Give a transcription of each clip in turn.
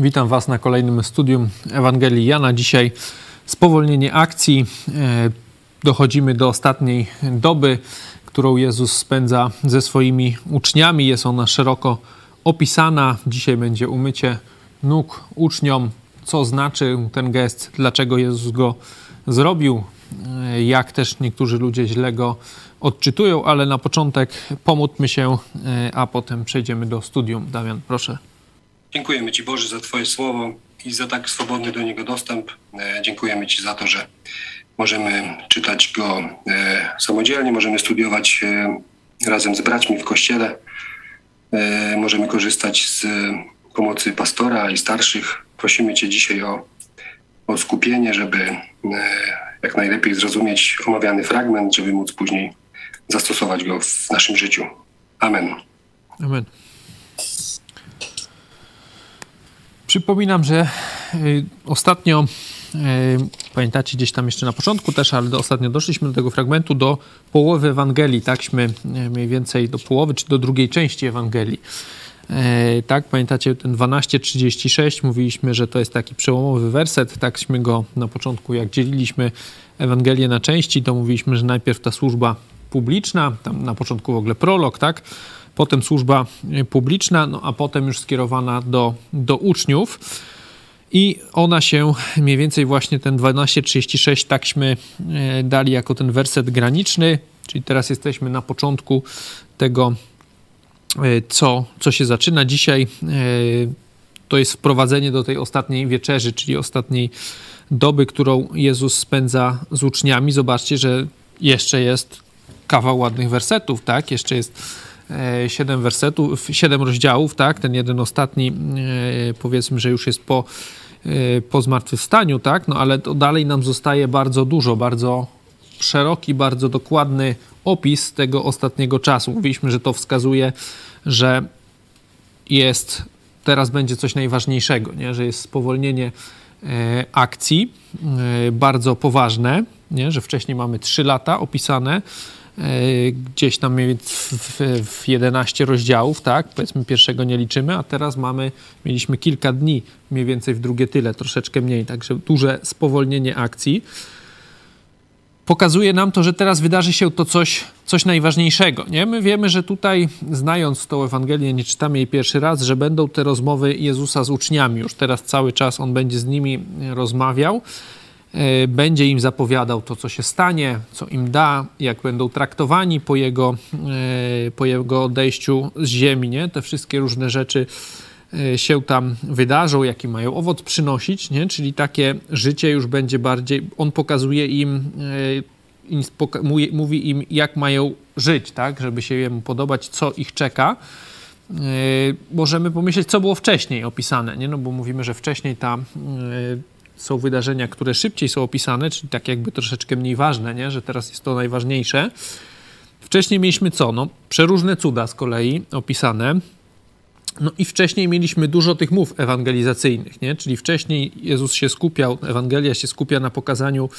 Witam Was na kolejnym studium Ewangelii Jana. Dzisiaj spowolnienie akcji. E, dochodzimy do ostatniej doby, którą Jezus spędza ze swoimi uczniami. Jest ona szeroko opisana. Dzisiaj będzie umycie nóg uczniom, co znaczy ten gest, dlaczego Jezus go zrobił, e, jak też niektórzy ludzie źle go odczytują, ale na początek pomódlmy się, e, a potem przejdziemy do studium. Damian, proszę. Dziękujemy Ci Boże za Twoje słowo i za tak swobodny do niego dostęp. E, dziękujemy Ci za to, że możemy czytać go e, samodzielnie, możemy studiować e, razem z braćmi w kościele, możemy korzystać z pomocy pastora i starszych. Prosimy Cię dzisiaj o, o skupienie, żeby jak najlepiej zrozumieć omawiany fragment, żeby móc później zastosować go w naszym życiu. Amen. Amen. Przypominam, że y, ostatnio, y, pamiętacie gdzieś tam jeszcze na początku też, ale ostatnio doszliśmy do tego fragmentu do połowy Ewangelii, takśmy y, mniej więcej do połowy, czy do drugiej części Ewangelii. Tak, pamiętacie ten 12:36, mówiliśmy, że to jest taki przełomowy werset, takśmy go na początku, jak dzieliliśmy Ewangelię na części, to mówiliśmy, że najpierw ta służba publiczna, tam na początku w ogóle prolog, tak, potem służba e, publiczna, no a potem już skierowana do, do uczniów. I ona się mniej więcej właśnie ten 1236 takśmy e, dali jako ten werset graniczny, czyli teraz jesteśmy na początku tego, e, co, co się zaczyna. Dzisiaj to jest wprowadzenie do tej ostatniej wieczerzy, czyli ostatniej doby, którą Jezus spędza z uczniami. Zobaczcie, że jeszcze jest kawał ładnych wersetów, tak? Jeszcze jest siedem wersetów, siedem rozdziałów, tak? Ten jeden ostatni, e, powiedzmy, że już jest po, e, po zmartwychwstaniu, tak? No ale to dalej nam zostaje bardzo dużo, bardzo szeroki, bardzo dokładny opis tego ostatniego czasu. Mówiliśmy, że to wskazuje, że jest, teraz będzie coś najważniejszego, nie? że jest spowolnienie akcji, bardzo poważne, nie? że wcześniej mamy trzy lata opisane, E, gdzieś tam w, w 11 rozdziałów, tak? Powiedzmy pierwszego nie liczymy, a teraz mamy, mieliśmy kilka dni mniej więcej w drugie tyle, troszeczkę mniej, także duże spowolnienie akcji. Pokazuje nam to, że teraz wydarzy się to coś, coś najważniejszego. Nie? My wiemy, że tutaj, znając tą Ewangelię, nie czytamy jej pierwszy raz, że będą te rozmowy Jezusa z uczniami. Już teraz cały czas On będzie z nimi rozmawiał. E, będzie im zapowiadał to, co się stanie, co im da, jak będą traktowani po jego, e, po jego odejściu z ziemi. Nie? Te wszystkie różne rzeczy e, się tam wydarzą, jaki mają owoc przynosić, nie? czyli takie życie już będzie bardziej, on pokazuje im, mówi im, jak mają żyć, tak? żeby się jemu podobać, co ich czeka. Możemy pomyśleć, co było wcześniej opisane, nie? No bo mówimy, że wcześniej ta są wydarzenia, które szybciej są opisane, czyli tak jakby troszeczkę mniej ważne, nie? że teraz jest to najważniejsze. Wcześniej mieliśmy co? No, przeróżne cuda z kolei opisane. No i wcześniej mieliśmy dużo tych mów ewangelizacyjnych, nie? czyli wcześniej Jezus się skupiał, Ewangelia się skupia na pokazaniu,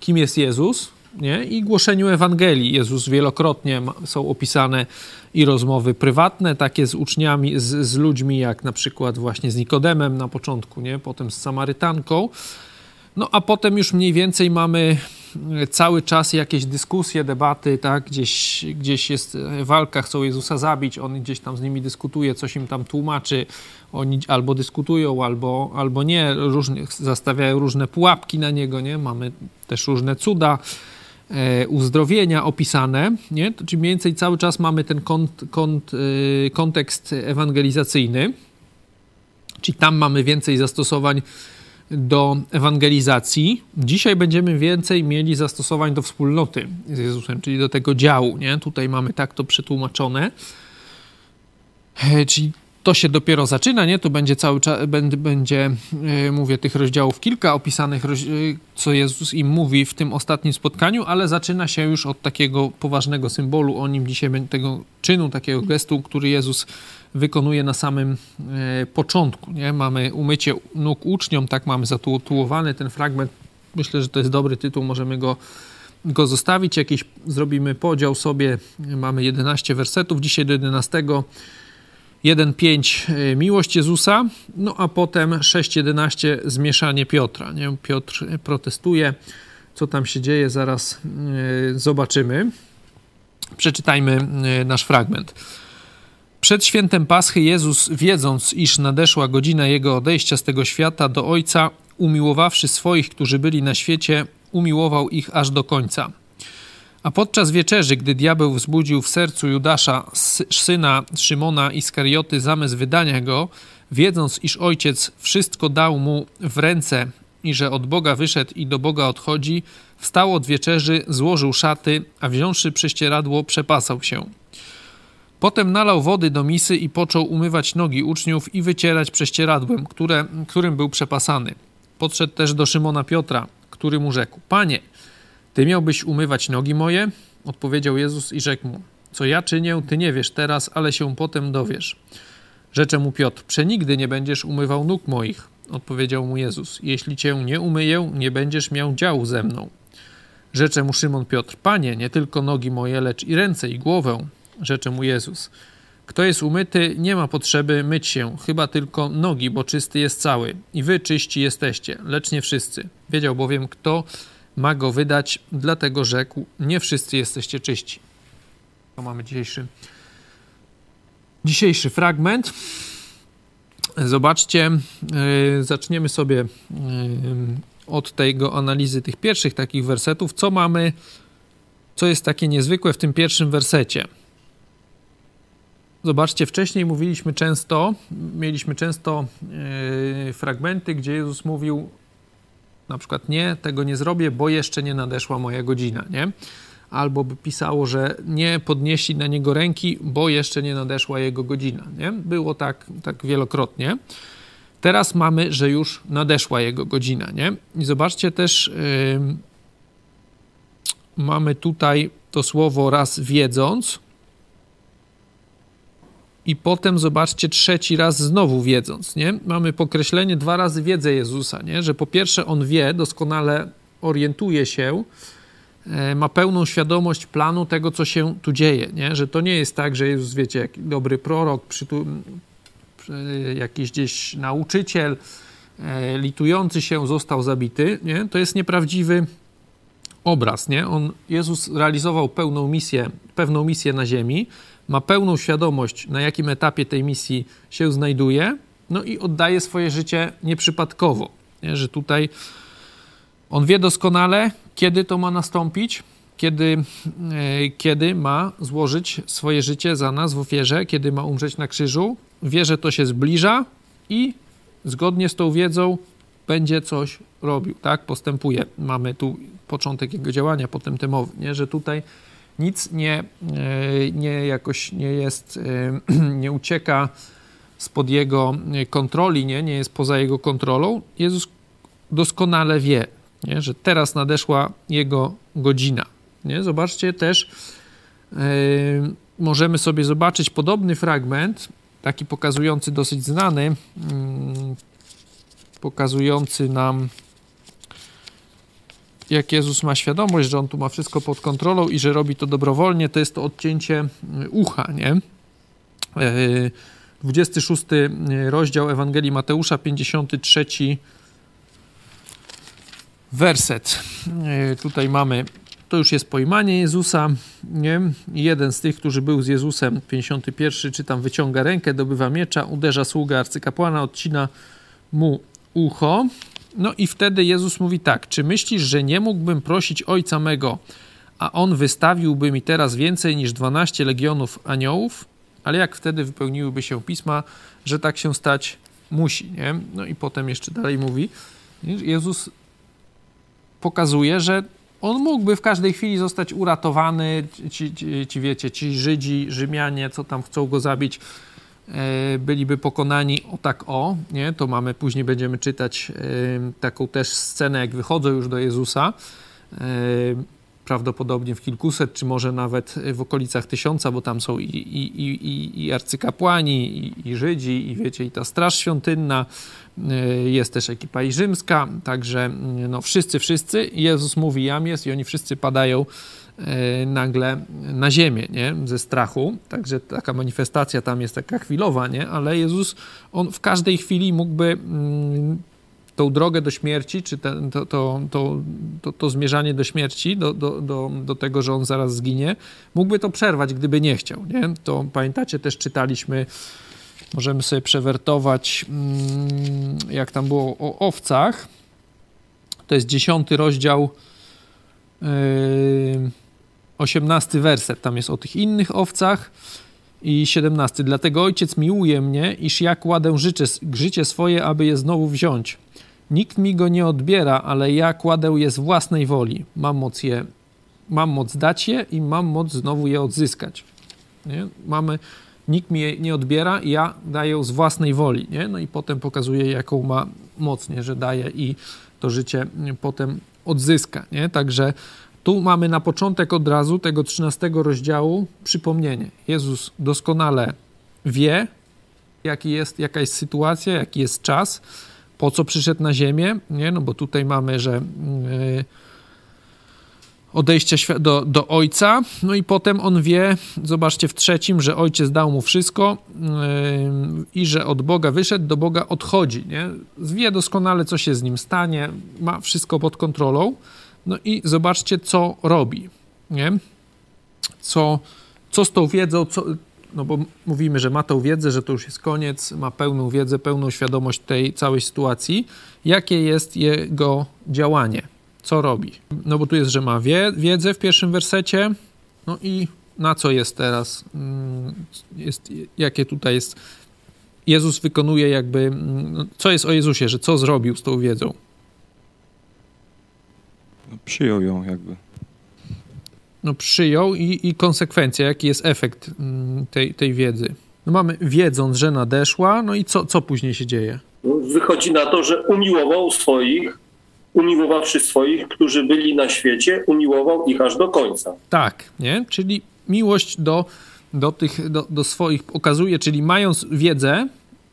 kim jest Jezus, nie? i głoszeniu Ewangelii. Jezus wielokrotnie są opisane i rozmowy prywatne, takie z uczniami, z, z ludźmi, jak na przykład właśnie z Nikodemem na początku, nie? potem z Samarytanką. No a potem już mniej więcej mamy e, cały czas jakieś dyskusje, debaty, tak? Gdzieś, gdzieś jest walka, chcą Jezusa zabić, on gdzieś tam z nimi dyskutuje, coś im tam tłumaczy, oni albo dyskutują, albo, albo nie, różnie, zastawiają różne pułapki na niego, nie? Mamy też różne cuda, E, uzdrowienia opisane, nie? to czyli mniej więcej cały czas mamy ten kont, kont, e, kontekst ewangelizacyjny, czyli tam mamy więcej zastosowań do ewangelizacji. Dzisiaj będziemy więcej mieli zastosowań do wspólnoty z Jezusem, czyli do tego działu. Nie? Tutaj mamy tak to przetłumaczone. E, czyli to się dopiero zaczyna, nie? To będzie cały czas, będzie, będzie mówię, tych rozdziałów kilka opisanych, e, co Jezus im mówi w tym ostatnim spotkaniu, ale zaczyna się już od takiego poważnego symbolu o nim dzisiaj, tego czynu, takiego gestu, który Jezus wykonuje na samym e, początku, nie? Mamy umycie nóg uczniom, tak mamy zatytułowany ten fragment. Myślę, że to jest dobry tytuł, możemy go go zostawić, jakiś zrobimy podział sobie, mamy 11 wersetów, dzisiaj do 11 1.5 y, miłość Jezusa, no a potem 6.11 zmieszanie Piotra. Nie? Piotr protestuje, co tam się dzieje, zaraz zobaczymy. Przeczytajmy nasz fragment. Przed świętem Paschy Jezus, wiedząc, iż nadeszła godzina Jego odejścia z tego świata do Ojca, umiłowawszy swoich, którzy byli na świecie, umiłował ich aż do końca. A podczas wieczerzy, gdy diabeł wzbudził w sercu Judasza, syna Szymona Iskarioty, zamysł wydania go, wiedząc, iż ojciec wszystko dał mu w ręce i że od Boga wyszedł i do Boga odchodzi, wstał od wieczerzy, złożył szaty, a wziąwszy prześcieradło, przepasał się. Potem nalał wody do misy i począł umywać nogi uczniów i wycierać prześcieradłem, które, którym był przepasany. Podszedł też do Szymona Piotra, który mu rzekł: Panie, ty miałbyś umywać nogi moje? Odpowiedział Jezus i rzekł mu: Co ja czynię, ty nie wiesz teraz, ale się potem dowiesz. Rzecze mu Piotr: Przenigdy nie będziesz umywał nóg moich. Odpowiedział mu Jezus: Jeśli cię nie umyję, nie będziesz miał działu ze mną. Rzecze mu Szymon Piotr: Panie, nie tylko nogi moje, lecz i ręce i głowę rzeczy mu Jezus. Kto jest umyty, nie ma potrzeby myć się, chyba tylko nogi, bo czysty jest cały. I wy czyści jesteście, lecz nie wszyscy. Wiedział bowiem, kto ma go wydać, dlatego rzekł: Nie wszyscy jesteście czyści. To mamy dzisiejszy, dzisiejszy fragment. Zobaczcie, yy, zaczniemy sobie yy, od tego analizy tych pierwszych takich wersetów. Co mamy, co jest takie niezwykłe w tym pierwszym wersecie? Zobaczcie, wcześniej mówiliśmy często, mieliśmy często yy, fragmenty, gdzie Jezus mówił na przykład nie, tego nie zrobię, bo jeszcze nie nadeszła moja godzina, nie? Albo by pisało, że nie podnieśli na niego ręki, bo jeszcze nie nadeszła jego godzina, nie? Było tak, tak wielokrotnie. Teraz mamy, że już nadeszła jego godzina, nie? I zobaczcie też, yy, mamy tutaj to słowo raz wiedząc, i potem zobaczcie trzeci raz znowu wiedząc, nie? Mamy pokreślenie dwa razy wiedzę Jezusa, nie? Że po pierwsze on wie, doskonale orientuje się, e, ma pełną świadomość planu tego, co się tu dzieje, nie? Że to nie jest tak, że Jezus, wiecie, jak dobry prorok, jakiś gdzieś nauczyciel, e, litujący się został zabity, nie? To jest nieprawdziwy obraz, nie? On, Jezus realizował pełną misję, pewną misję na ziemi, ma pełną świadomość, na jakim etapie tej misji się znajduje, no i oddaje swoje życie nieprzypadkowo. Nie? Że tutaj on wie doskonale, kiedy to ma nastąpić, kiedy, e, kiedy ma złożyć swoje życie za nas w ofierze, kiedy ma umrzeć na krzyżu. Wie, że to się zbliża i zgodnie z tą wiedzą będzie coś robił, tak? Postępuje. Mamy tu początek jego działania, potem te mowy, nie? że tutaj nic nie, e, nie jakoś nie jest, e, nie ucieka spod jego kontroli, nie, nie jest poza jego kontrolą. Jezus doskonale wie, nie, że teraz nadeszła jego godzina. Nie? Zobaczcie też, możemy sobie zobaczyć podobny fragment, taki pokazujący dosyć znany, yy, pokazujący nam jak Jezus ma świadomość, że on tu ma wszystko pod kontrolą i że robi to dobrowolnie, to jest to odcięcie y, ucha, nie? 26 y, rozdział Ewangelii Mateusza, 53 werset. Y, tutaj mamy, to już jest pojmanie Jezusa, nie? Jeden z tych, którzy był z Jezusem, 51, czytam, wyciąga rękę, dobywa miecza, uderza sługa arcykapłana, odcina mu ucho. No i wtedy Jezus mówi tak: Czy myślisz, że nie mógłbym prosić ojca mego, a on wystawiłby mi teraz więcej niż 12 legionów aniołów? Ale jak wtedy wypełniłyby się pisma, że tak się stać musi, nie? No i potem jeszcze dalej mówi: Jezus pokazuje, że on mógłby w każdej chwili zostać uratowany. Ci, ci, ci wiecie, ci Żydzi, Rzymianie, co tam chcą go zabić, byliby pokonani o tak o, nie? to mamy, później będziemy czytać e, taką też scenę, jak wychodzą już do Jezusa, e, prawdopodobnie w kilkuset, czy może nawet w okolicach tysiąca, bo tam są i, i, i, i arcykapłani, i, i Żydzi, i wiecie, i ta straż świątynna, jest też ekipa i rzymska, także no wszyscy, wszyscy, Jezus mówi jam jest i oni wszyscy padają e, nagle na ziemię, nie? Ze strachu. Także taka manifestacja tam jest taka chwilowa, nie? Ale Jezus, on w każdej chwili mógłby mm, tą drogę do śmierci, czy ten, to, to, to, to, to zmierzanie do śmierci, do, do, do, do tego, że on zaraz zginie, mógłby to przerwać, gdyby nie chciał. Nie? To pamiętacie, też czytaliśmy, możemy sobie przewertować, mm, jak tam było o owcach. To jest dziesiąty rozdział, yy, osiemnasty werset. Tam jest o tych innych owcach i 17. Dlatego ojciec miłuje mnie, iż ja kładę życie, życie swoje, aby je znowu wziąć. Nikt mi go nie odbiera, ale ja kładę je z własnej woli. Mam moc je, mam moc dać je i mam moc znowu je odzyskać. Nie? Mamy, nikt mi je nie odbiera, ja daję z własnej woli. Nie? No i potem pokazuje, jaką ma moc, nie? że daje i to życie potem odzyska. Nie? Także tu mamy na początek od razu tego 13 rozdziału przypomnienie. Jezus doskonale wie, jaki jest, jaka jest sytuacja, jaki jest czas po co przyszedł na ziemię, nie? No bo tutaj mamy, że yy, odejście do, do ojca, no i potem on wie, zobaczcie w trzecim, że ojciec dał mu wszystko yy, i że od Boga wyszedł, do Boga odchodzi, nie? Wie doskonale, co się z nim stanie, ma wszystko pod kontrolą, no i zobaczcie, co robi, nie? Co, co z tą wiedzą, co, no bo mówimy, że ma tą wiedzę, że to już jest koniec, ma pełną wiedzę, pełną świadomość tej całej sytuacji. Jakie jest jego działanie? Co robi? No bo tu jest, że ma wie, wiedzę w pierwszym wersecie, no i na co jest teraz? Mm, jest, jakie tutaj jest? Jezus wykonuje jakby, mm, no, co jest o Jezusie, że co zrobił z tą wiedzą? No, przyjął ją jakby no, przyjął i, i konsekwencja, jaki jest efekt mm, tej, tej wiedzy. No mamy wiedząc, że nadeszła, no i co, co później się dzieje? No, wychodzi na to, że umiłował swoich, umiłowawszy swoich, którzy byli na świecie, umiłował ich aż do końca. Tak, nie? Czyli miłość do, do tych, do, do swoich okazuje, czyli mając wiedzę,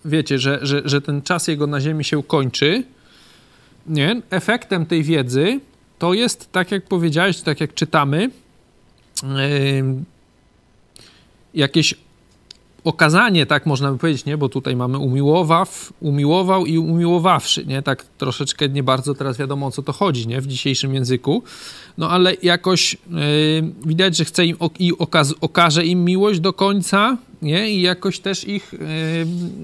wiecie, że, że, że ten czas jego na ziemi się kończy, nie? Efektem tej wiedzy to jest, tak jak powiedziałeś, tak jak czytamy, jakieś okazanie, tak można by powiedzieć, nie? bo tutaj mamy umiłowaw, umiłował i umiłowawszy, nie? tak troszeczkę nie bardzo teraz wiadomo o co to chodzi nie? w dzisiejszym języku, no ale jakoś yy, widać, że chce im i okaz, okaże im miłość do końca nie? i jakoś też ich yy,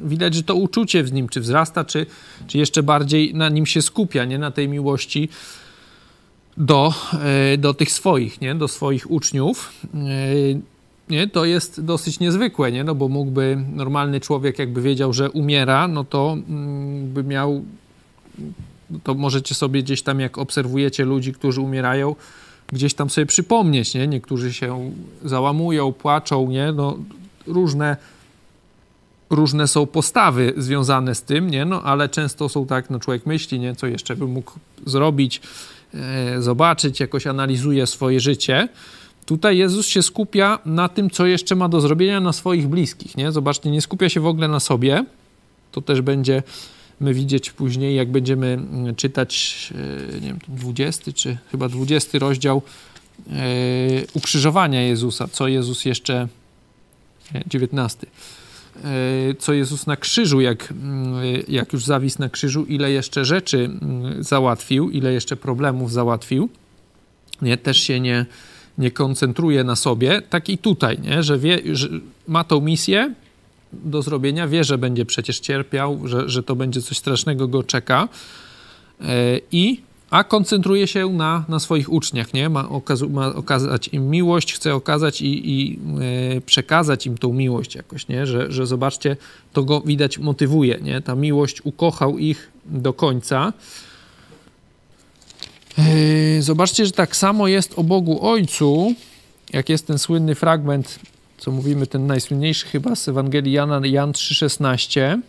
widać, że to uczucie w nim czy wzrasta, czy, czy jeszcze bardziej na nim się skupia, nie? na tej miłości do, e, do tych swoich, nie? do swoich uczniów. E, nie? To jest dosyć niezwykłe, nie? No bo mógłby normalny człowiek, jakby wiedział, że umiera, no to mm, by miał. To możecie sobie gdzieś tam, jak obserwujecie ludzi, którzy umierają, gdzieś tam sobie przypomnieć, nie? Niektórzy się załamują, płaczą, nie? No, różne, różne są postawy związane z tym, nie? No, ale często są tak, no człowiek myśli, nie? Co jeszcze by mógł zrobić, zobaczyć, jakoś analizuje swoje życie. Tutaj Jezus się skupia na tym, co jeszcze ma do zrobienia na swoich bliskich. Nie? Zobaczcie, nie skupia się w ogóle na sobie. To też będzie my widzieć później, jak będziemy mm, czytać, e, nie wiem, 20 czy chyba 20 rozdział e, ukrzyżowania Jezusa, co Jezus jeszcze, 19 E, co Jezus na krzyżu, jak, mm, jak już zawisł na krzyżu, ile jeszcze rzeczy mm, załatwił, ile jeszcze problemów załatwił. Nie, też się nie, nie koncentruje na sobie, tak i tutaj, nie? że, wie, że ma tą misję do zrobienia, wie, że będzie przecież cierpiał, że, że to będzie coś strasznego go czeka e, i a koncentruje się na, na swoich uczniach, nie? Ma, okazu, ma okazać im miłość, chce okazać i, i e, przekazać im tą miłość jakoś, nie? Że, że zobaczcie, to go widać motywuje, nie? Ta miłość ukochał ich do końca. E, zobaczcie, że tak samo jest o Bogu Ojcu, jak jest ten słynny fragment, co mówimy, ten najsłynniejszy chyba z Ewangelii Jana, Jan 3,16,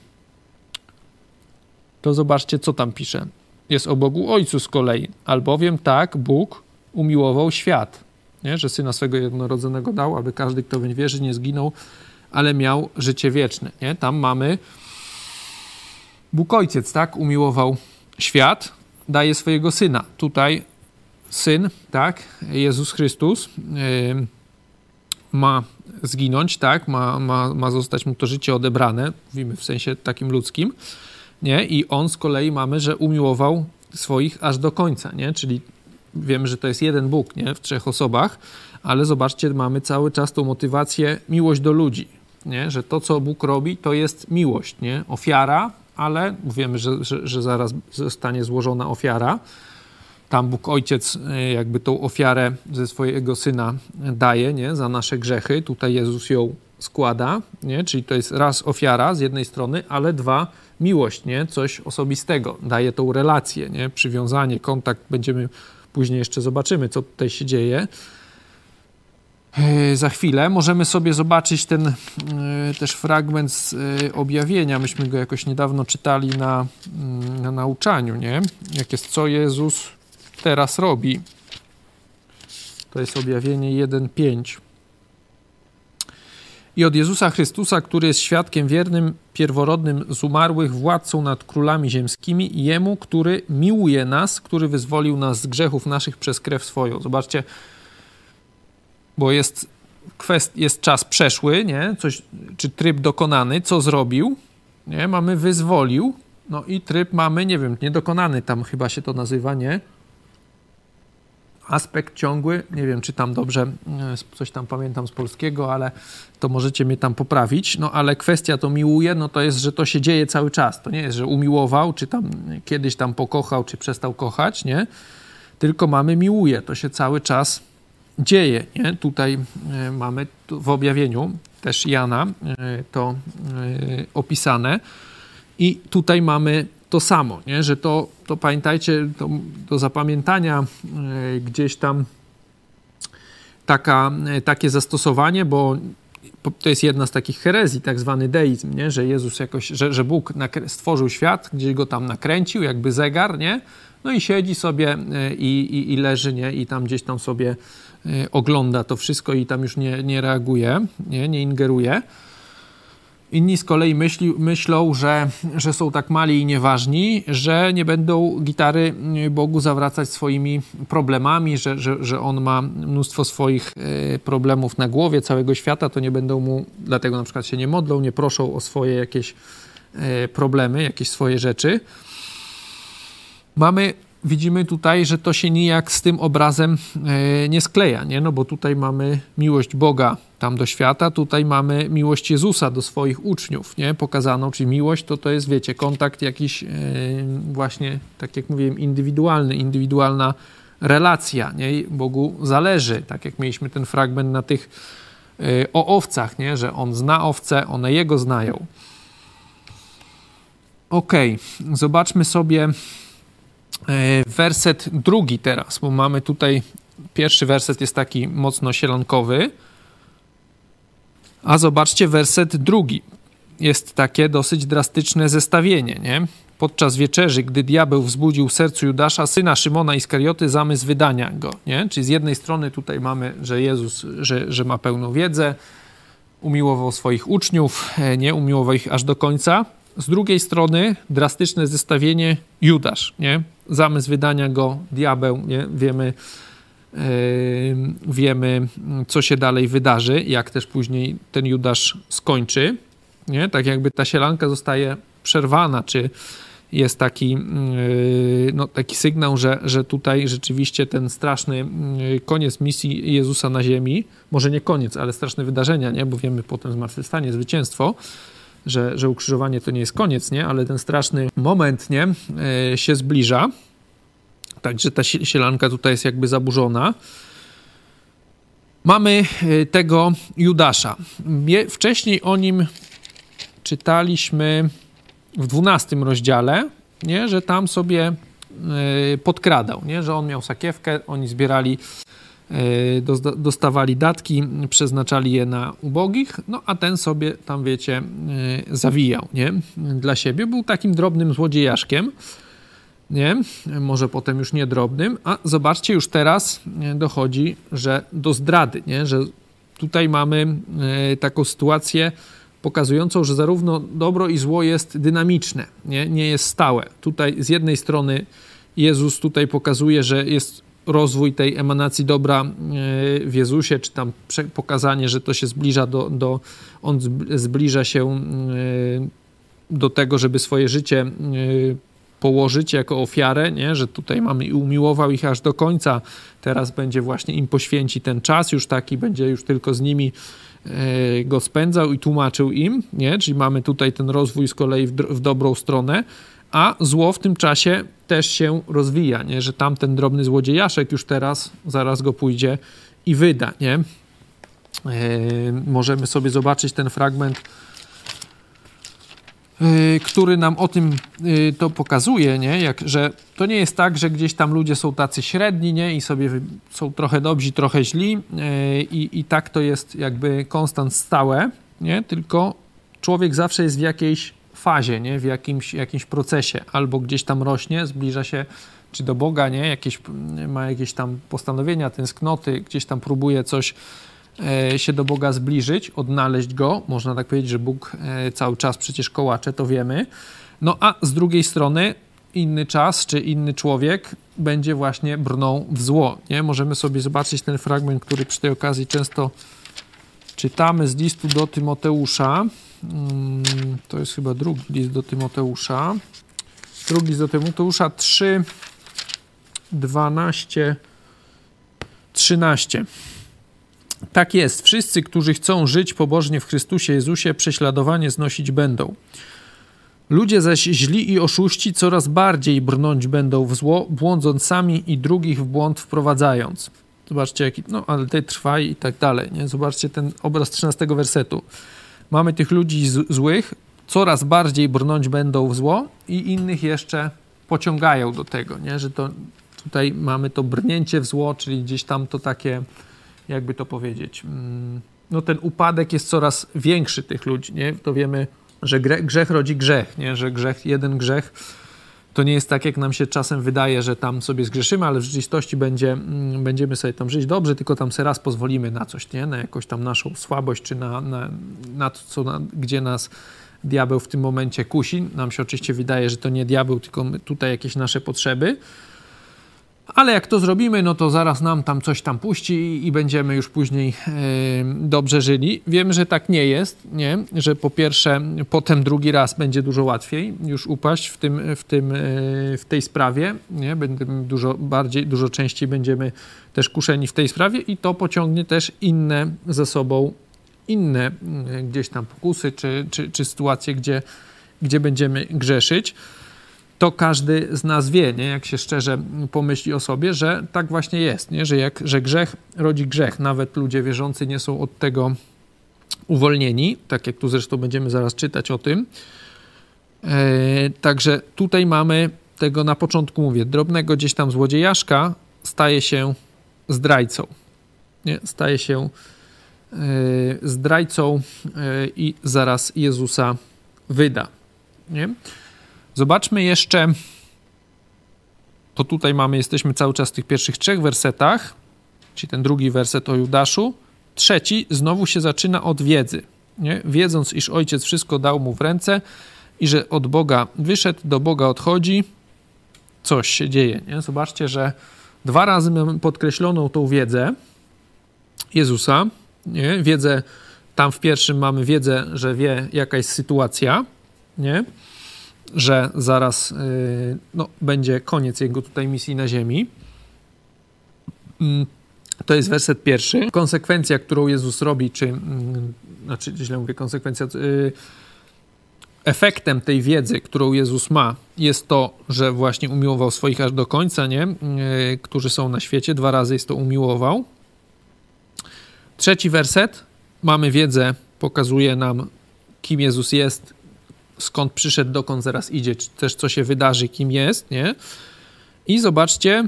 to zobaczcie, co tam pisze jest o Bogu Ojcu z kolei. Albowiem tak Bóg umiłował świat, nie? że Syna swego jednorodzonego dał, aby każdy, kto w wierzy, nie zginął, ale miał życie wieczne. Nie? Tam mamy Bóg Ojciec, tak? Umiłował świat, daje swojego Syna. Tutaj syn, tak, Jezus Chrystus, ma zginąć, tak, ma, ma, ma zostać mu to życie odebrane, mówimy w sensie takim ludzkim, nie, i on z kolei mamy, że umiłował swoich aż do końca, nie, czyli wiemy, że to jest jeden Bóg, nie, w trzech osobach, ale zobaczcie, mamy cały czas tą motywację miłość do ludzi, nie, że to, co Bóg robi, to jest miłość, nie, ofiara, ale wiemy, że, że, że zaraz zostanie złożona ofiara, tam Bóg Ojciec e, jakby tą ofiarę ze swojego Syna daje, nie, za nasze grzechy. Tutaj Jezus ją składa, nie, czyli to jest raz ofiara z jednej strony, ale dwa miłość, nie, coś osobistego. Daje tą relację, nie, przywiązanie, kontakt. Będziemy później jeszcze zobaczymy, co tutaj się dzieje. E, za chwilę możemy sobie zobaczyć ten e, też fragment z objawienia. Myśmy go jakoś niedawno czytali na, mm, na nauczaniu, nie? Jak jest co Jezus teraz robi. To jest objawienie 1:5. I od Jezusa Chrystusa, który jest świadkiem wiernym, pierworodnym z umarłych, władcą nad królami ziemskimi, i Jemu, który miłuje nas, który wyzwolił nas z grzechów naszych przez krew swoją. Zobaczcie, bo jest, kwest, jest czas przeszły, nie? Coś, czy tryb dokonany, co zrobił, nie? Mamy wyzwolił, no i tryb mamy, nie wiem, niedokonany tam chyba się to nazywa, nie? Aspekt ciągły. Nie wiem, czy tam dobrze e, coś tam pamiętam z polskiego, ale to możecie mnie tam poprawić. No ale kwestia to miłuje, no to jest, że to się dzieje cały czas. To nie jest, że umiłował, czy tam kiedyś tam pokochał, czy przestał kochać, nie? Tylko mamy miłuje. To się cały czas dzieje, nie? Tutaj e, mamy w objawieniu też Jana e, to opisane. I tutaj mamy to samo, nie? że to, to pamiętajcie, to, do zapamiętania e, gdzieś tam taka, e, takie zastosowanie, bo to jest jedna z takich herezji, tak zwany deizm, nie? że Jezus jakoś, że, że Bóg stworzył świat, gdzieś go tam nakręcił, jakby zegar, nie? No i siedzi sobie e, i, i, i leży, nie? I tam gdzieś tam sobie ogląda to wszystko i tam już nie, nie reaguje, nie, nie ingeruje. Inni z kolei myśli, myślą, że, że są tak mali i nieważni, że nie będą gitary Bogu zawracać swoimi problemami, że, że, że on ma mnóstwo swoich e, problemów na głowie całego świata, to nie będą mu, dlatego na przykład się nie modlą, nie proszą o swoje jakieś e, problemy, jakieś swoje rzeczy. Mamy widzimy tutaj, że to się nijak z tym obrazem e, nie skleja, nie? No bo tutaj mamy miłość Boga tam do świata, tutaj mamy miłość Jezusa do swoich uczniów, nie? Pokazaną, czyli miłość to to jest, wiecie, kontakt jakiś e, właśnie, tak jak mówiłem, indywidualny, indywidualna relacja, nie? Bogu zależy, tak jak mieliśmy ten fragment na tych e, o owcach, nie? Że On zna owce, one Jego znają. Okej, okay. zobaczmy sobie werset drugi teraz, bo mamy tutaj pierwszy werset jest taki mocno sielankowy. A zobaczcie, werset drugi jest takie dosyć drastyczne zestawienie, nie? Podczas wieczerzy, gdy diabeł wzbudził w sercu Judasza, syna Szymona Iskarioty, zamysł wydania go, nie? Czyli z jednej strony tutaj mamy, że Jezus, że, że ma pełną wiedzę, umiłował swoich uczniów, e, nie? Umiłował ich aż do końca, z drugiej strony drastyczne zestawienie Judasz, nie? Zamysł wydania go diabeł, nie? Wiemy, yy, wiemy, co się dalej wydarzy, jak też później ten Judasz skończy, nie? Tak jakby ta sielanka zostaje przerwana, czy jest taki, yy, no, taki sygnał, że, że tutaj rzeczywiście ten straszny yy, koniec misji Jezusa na ziemi, może nie koniec, ale straszne wydarzenia, nie? Bo wiemy potem zmartwychwstanie, zwycięstwo, że, że ukrzyżowanie to nie jest koniec, nie? ale ten straszny moment nie? E, się zbliża. Także ta sielanka tutaj jest jakby zaburzona. Mamy e, tego Judasza. Wcześniej o nim czytaliśmy w 12 rozdziale, nie? że tam sobie e, podkradał, nie? że on miał sakiewkę, oni zbierali dostawali datki, przeznaczali je na ubogich, no a ten sobie tam, wiecie, e, zawijał, nie? Dla siebie. Był takim drobnym złodziejaszkiem, nie? Może potem już nie drobnym, a zobaczcie, już teraz e, dochodzi, że do zdrady, nie? Że tutaj mamy taką sytuację pokazującą, że zarówno dobro i zło jest dynamiczne, nie, nie jest stałe. Tutaj z jednej strony Jezus tutaj pokazuje, że jest rozwój tej emanacji dobra e, w Jezusie, czy tam pokazanie, że to się zbliża do, do on zbliża się e, do tego, żeby swoje życie e, położyć jako ofiarę, nie? że tutaj mamy i umiłował ich aż do końca, teraz będzie właśnie im poświęci ten czas, już taki będzie już tylko z nimi go spędzał i tłumaczył im, nie? czyli mamy tutaj ten rozwój z kolei w, w dobrą stronę, a zło w tym czasie też się rozwija, nie? że tamten drobny złodziejaszek już teraz zaraz go pójdzie i wyda. Nie? E, możemy sobie zobaczyć ten fragment, e, który nam o tym e, to pokazuje, nie? Jak, że to nie jest tak, że gdzieś tam ludzie są tacy średni nie? i sobie są trochę dobrzy, trochę źli i, i tak to jest jakby konstant stałe, nie? tylko człowiek zawsze jest w jakiejś fazie, nie? w jakimś, jakimś procesie, albo gdzieś tam rośnie, zbliża się czy do Boga, nie? Jakieś, ma jakieś tam postanowienia, tęsknoty, gdzieś tam próbuje coś e, się do Boga zbliżyć, odnaleźć Go. Można tak powiedzieć, że Bóg e, cały czas przecież kołacze, to wiemy. No a z drugiej strony inny czas, czy inny człowiek będzie właśnie brną w zło, nie? Możemy sobie zobaczyć ten fragment, który przy tej okazji często czytamy z listu do Tymoteusza. Mm, to jest chyba drugi list do Tymoteusza. Drugi list do Tymoteusza 3, 12, 13. Tak jest. Wszyscy, którzy chcą żyć pobożnie w Chrystusie Jezusie, prześladowanie znosić będą. Ludzie zaś źli i oszuści coraz bardziej brnąć będą w zło, błądząc sami i drugich w błąd wprowadzając. Zobaczcie, jaki, no ale tej trwaj i tak dalej. Nie? Zobaczcie ten obraz 13 wersetu. Mamy tych ludzi złych, coraz bardziej brnąć będą w zło i innych jeszcze pociągają do tego, nie? że to tutaj mamy to brnięcie w zło, czyli gdzieś tam to takie, jakby to powiedzieć, mm, no ten upadek jest coraz większy tych ludzi, nie? To wiemy, że grzech rodzi grzech, nie? Że grzech, jeden grzech to nie jest tak, jak nam się czasem wydaje, że tam sobie zgrzeszymy, ale w rzeczywistości będzie, mm, będziemy sobie tam żyć dobrze, tylko tam sobie raz pozwolimy na coś, nie? na jakąś tam naszą słabość, czy na, na, na to, co, na, gdzie nas diabeł w tym momencie kusi. Nam się oczywiście wydaje, że to nie diabeł, tylko tutaj jakieś nasze potrzeby. Ale jak to zrobimy, no to zaraz nam tam coś tam puści i będziemy już później yy, dobrze żyli. Wiem, że tak nie jest, nie? że po pierwsze, potem drugi raz będzie dużo łatwiej już upaść w, tym, w, tym, yy, w tej sprawie. Nie? Będziemy dużo bardziej, dużo częściej będziemy też kuszeni w tej sprawie i to pociągnie też inne ze sobą, inne yy, gdzieś tam pokusy czy, czy, czy sytuacje, gdzie, gdzie będziemy grzeszyć to każdy z nas wie, nie? jak się szczerze pomyśli o sobie, że tak właśnie jest, nie? Że, jak, że grzech rodzi grzech. Nawet ludzie wierzący nie są od tego uwolnieni, tak jak tu zresztą będziemy zaraz czytać o tym. E, także tutaj mamy tego na początku mówię, drobnego gdzieś tam złodziejaszka staje się zdrajcą. Nie? Staje się e, zdrajcą e, i zaraz Jezusa wyda. Nie? Zobaczmy jeszcze, to tutaj mamy, jesteśmy cały czas w tych pierwszych trzech wersetach, czyli ten drugi werset o Judaszu. Trzeci znowu się zaczyna od wiedzy. Nie? Wiedząc, iż ojciec wszystko dał mu w ręce i że od Boga wyszedł, do Boga odchodzi, coś się dzieje. Nie? Zobaczcie, że dwa razy mamy podkreśloną tą wiedzę Jezusa. Nie? Wiedzę, tam w pierwszym mamy wiedzę, że wie, jaka jest sytuacja. Nie? Że zaraz y, no, będzie koniec jego tutaj misji na ziemi. Mm, to jest werset pierwszy. Konsekwencja, którą Jezus robi, czy, mm, znaczy źle mówię, konsekwencja, y, efektem tej wiedzy, którą Jezus ma, jest to, że właśnie umiłował swoich aż do końca, nie? Y, którzy są na świecie. Dwa razy jest to umiłował. Trzeci werset. Mamy wiedzę, pokazuje nam, kim Jezus jest, skąd przyszedł, dokąd zaraz idzie, czy też co się wydarzy, kim jest, nie? I zobaczcie,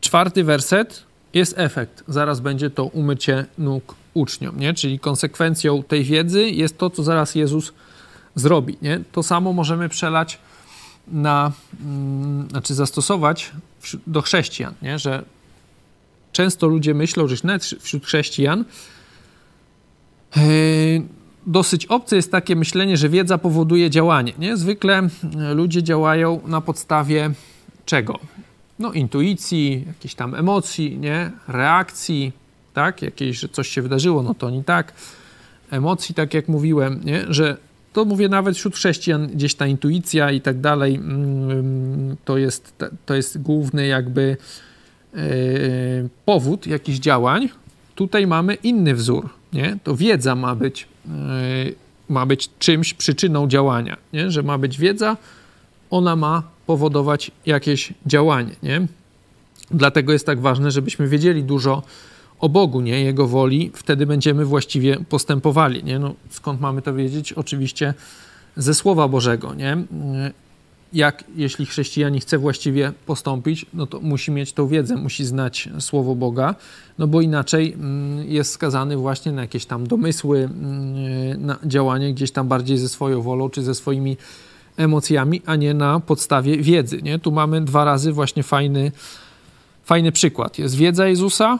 czwarty werset jest efekt. Zaraz będzie to umycie nóg uczniom, nie? Czyli konsekwencją tej wiedzy jest to, co zaraz Jezus zrobi, nie? To samo możemy przelać na, mm, znaczy zastosować do chrześcijan, nie? Że często ludzie myślą, że nawet wśród chrześcijan yy, dosyć obce jest takie myślenie, że wiedza powoduje działanie. Nie? Zwykle ludzie działają na podstawie czego? no, intuicji, jakichś tam emocji, nie? reakcji, tak? Jakieś, że coś się wydarzyło, no to nie tak. Emocji, tak jak mówiłem, nie? że to mówię nawet wśród chrześcijan, gdzieś ta intuicja i tak dalej, mm, to jest, to jest główny jakby e, powód jakichś działań. Tutaj mamy inny wzór, nie? To wiedza ma być, e, ma być czymś, przyczyną działania, nie? Że ma być wiedza, ona ma powodować jakieś działanie, nie? Dlatego jest tak ważne, żebyśmy wiedzieli dużo o Bogu, nie? Jego woli, wtedy będziemy właściwie postępowali, nie? No, skąd mamy to wiedzieć? Oczywiście ze Słowa Bożego, nie? Jak, jeśli chrześcijanin chce właściwie postąpić, no to musi mieć tą wiedzę, musi znać Słowo Boga, no bo inaczej mm, jest skazany właśnie na jakieś tam domysły, mm, na działanie gdzieś tam bardziej ze swoją wolą, czy ze swoimi emocjami, a nie na podstawie wiedzy, nie? Tu mamy dwa razy właśnie fajny, fajny przykład. Jest wiedza Jezusa,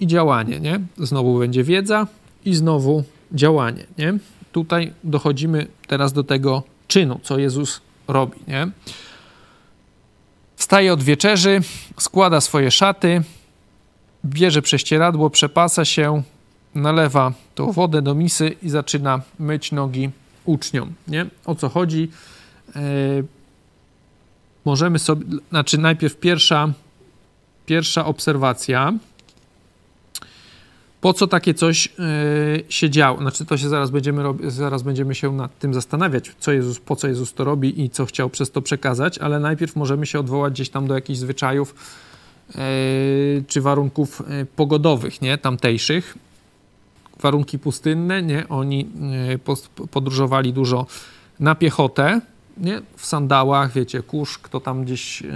i działanie, nie? Znowu będzie wiedza i znowu działanie, nie? Tutaj dochodzimy teraz do tego czynu, co Jezus robi, nie? Wstaje od wieczerzy, składa swoje szaty, bierze prześcieradło, przepasa się, nalewa tą wodę do misy i zaczyna myć nogi uczniom, nie? O co chodzi? Yy, możemy sobie, znaczy najpierw pierwsza, pierwsza obserwacja, po co takie coś yy, się działo. Znaczy, to się zaraz będziemy, zaraz będziemy się nad tym zastanawiać, co Jezus, po co Jezus to robi i co chciał przez to przekazać, ale najpierw możemy się odwołać gdzieś tam do jakichś zwyczajów yy, czy warunków yy, pogodowych, nie, tamtejszych. Warunki pustynne, nie, oni yy, podróżowali dużo na piechotę, nie? w sandałach, wiecie, kurz, kto tam gdzieś yy,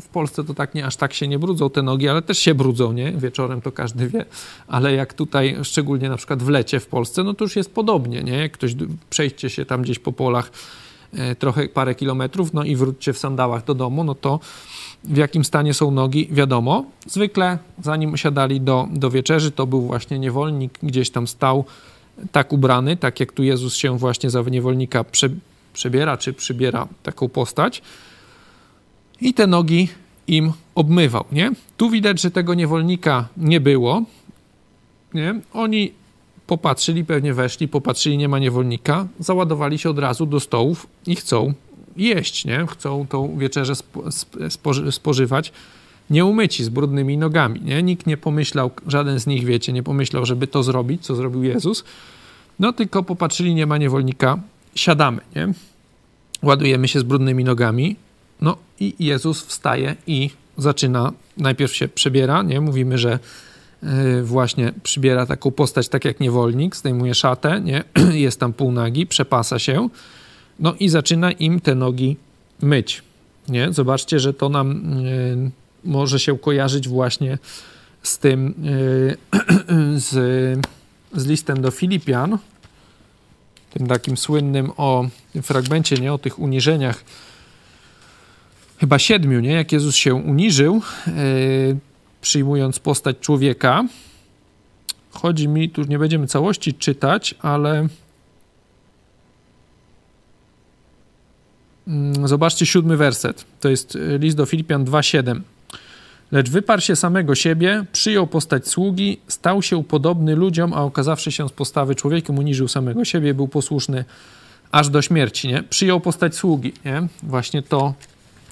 w Polsce to tak nie aż tak się nie brudzą te nogi, ale też się brudzą, nie? Wieczorem to każdy wie, ale jak tutaj, szczególnie na przykład w lecie w Polsce, no to już jest podobnie, nie? Jak ktoś przejście się tam gdzieś po polach yy, trochę parę kilometrów, no i wróćcie w sandałach do domu, no to w jakim stanie są nogi, wiadomo. Zwykle zanim siadali do, do wieczerzy, to był właśnie niewolnik, gdzieś tam stał tak ubrany, tak jak tu Jezus się właśnie za niewolnika prze, przebiera czy przybiera taką postać i te nogi im obmywał, nie? Tu widać, że tego niewolnika nie było, nie? Oni popatrzyli, pewnie weszli, popatrzyli, nie ma niewolnika, załadowali się od razu do stołów i chcą jeść, nie? Chcą tą wieczerzę spoży spożywać nieumyci, z brudnymi nogami, nie? Nikt nie pomyślał, żaden z nich, wiecie, nie pomyślał, żeby to zrobić, co zrobił Jezus, no tylko popatrzyli, nie ma niewolnika, siadamy, nie? Ładujemy się z brudnymi nogami. No i Jezus wstaje i zaczyna, najpierw się przebiera, nie? Mówimy, że yy, właśnie przybiera taką postać tak jak niewolnik, zdejmuje szatę, nie? Jest tam półnagi, przepasa się. No i zaczyna im te nogi myć, nie? Zobaczcie, że to nam yy, może się kojarzyć właśnie z tym, yy, z, z listem do Filipian, tym takim słynnym o tym fragmencie, nie, o tych uniżeniach, chyba siedmiu, nie, jak Jezus się uniżył, yy, przyjmując postać człowieka. Chodzi mi, tu nie będziemy całości czytać, ale yy, zobaczcie siódmy werset. To jest e, list do Filipian 2,7. Lecz wyparł się samego siebie, przyjął postać sługi, stał się podobny ludziom, a okazawszy się z postawy człowiekiem, uniżył samego siebie, był posłuszny aż do śmierci, nie? Przyjął postać sługi, nie? Właśnie to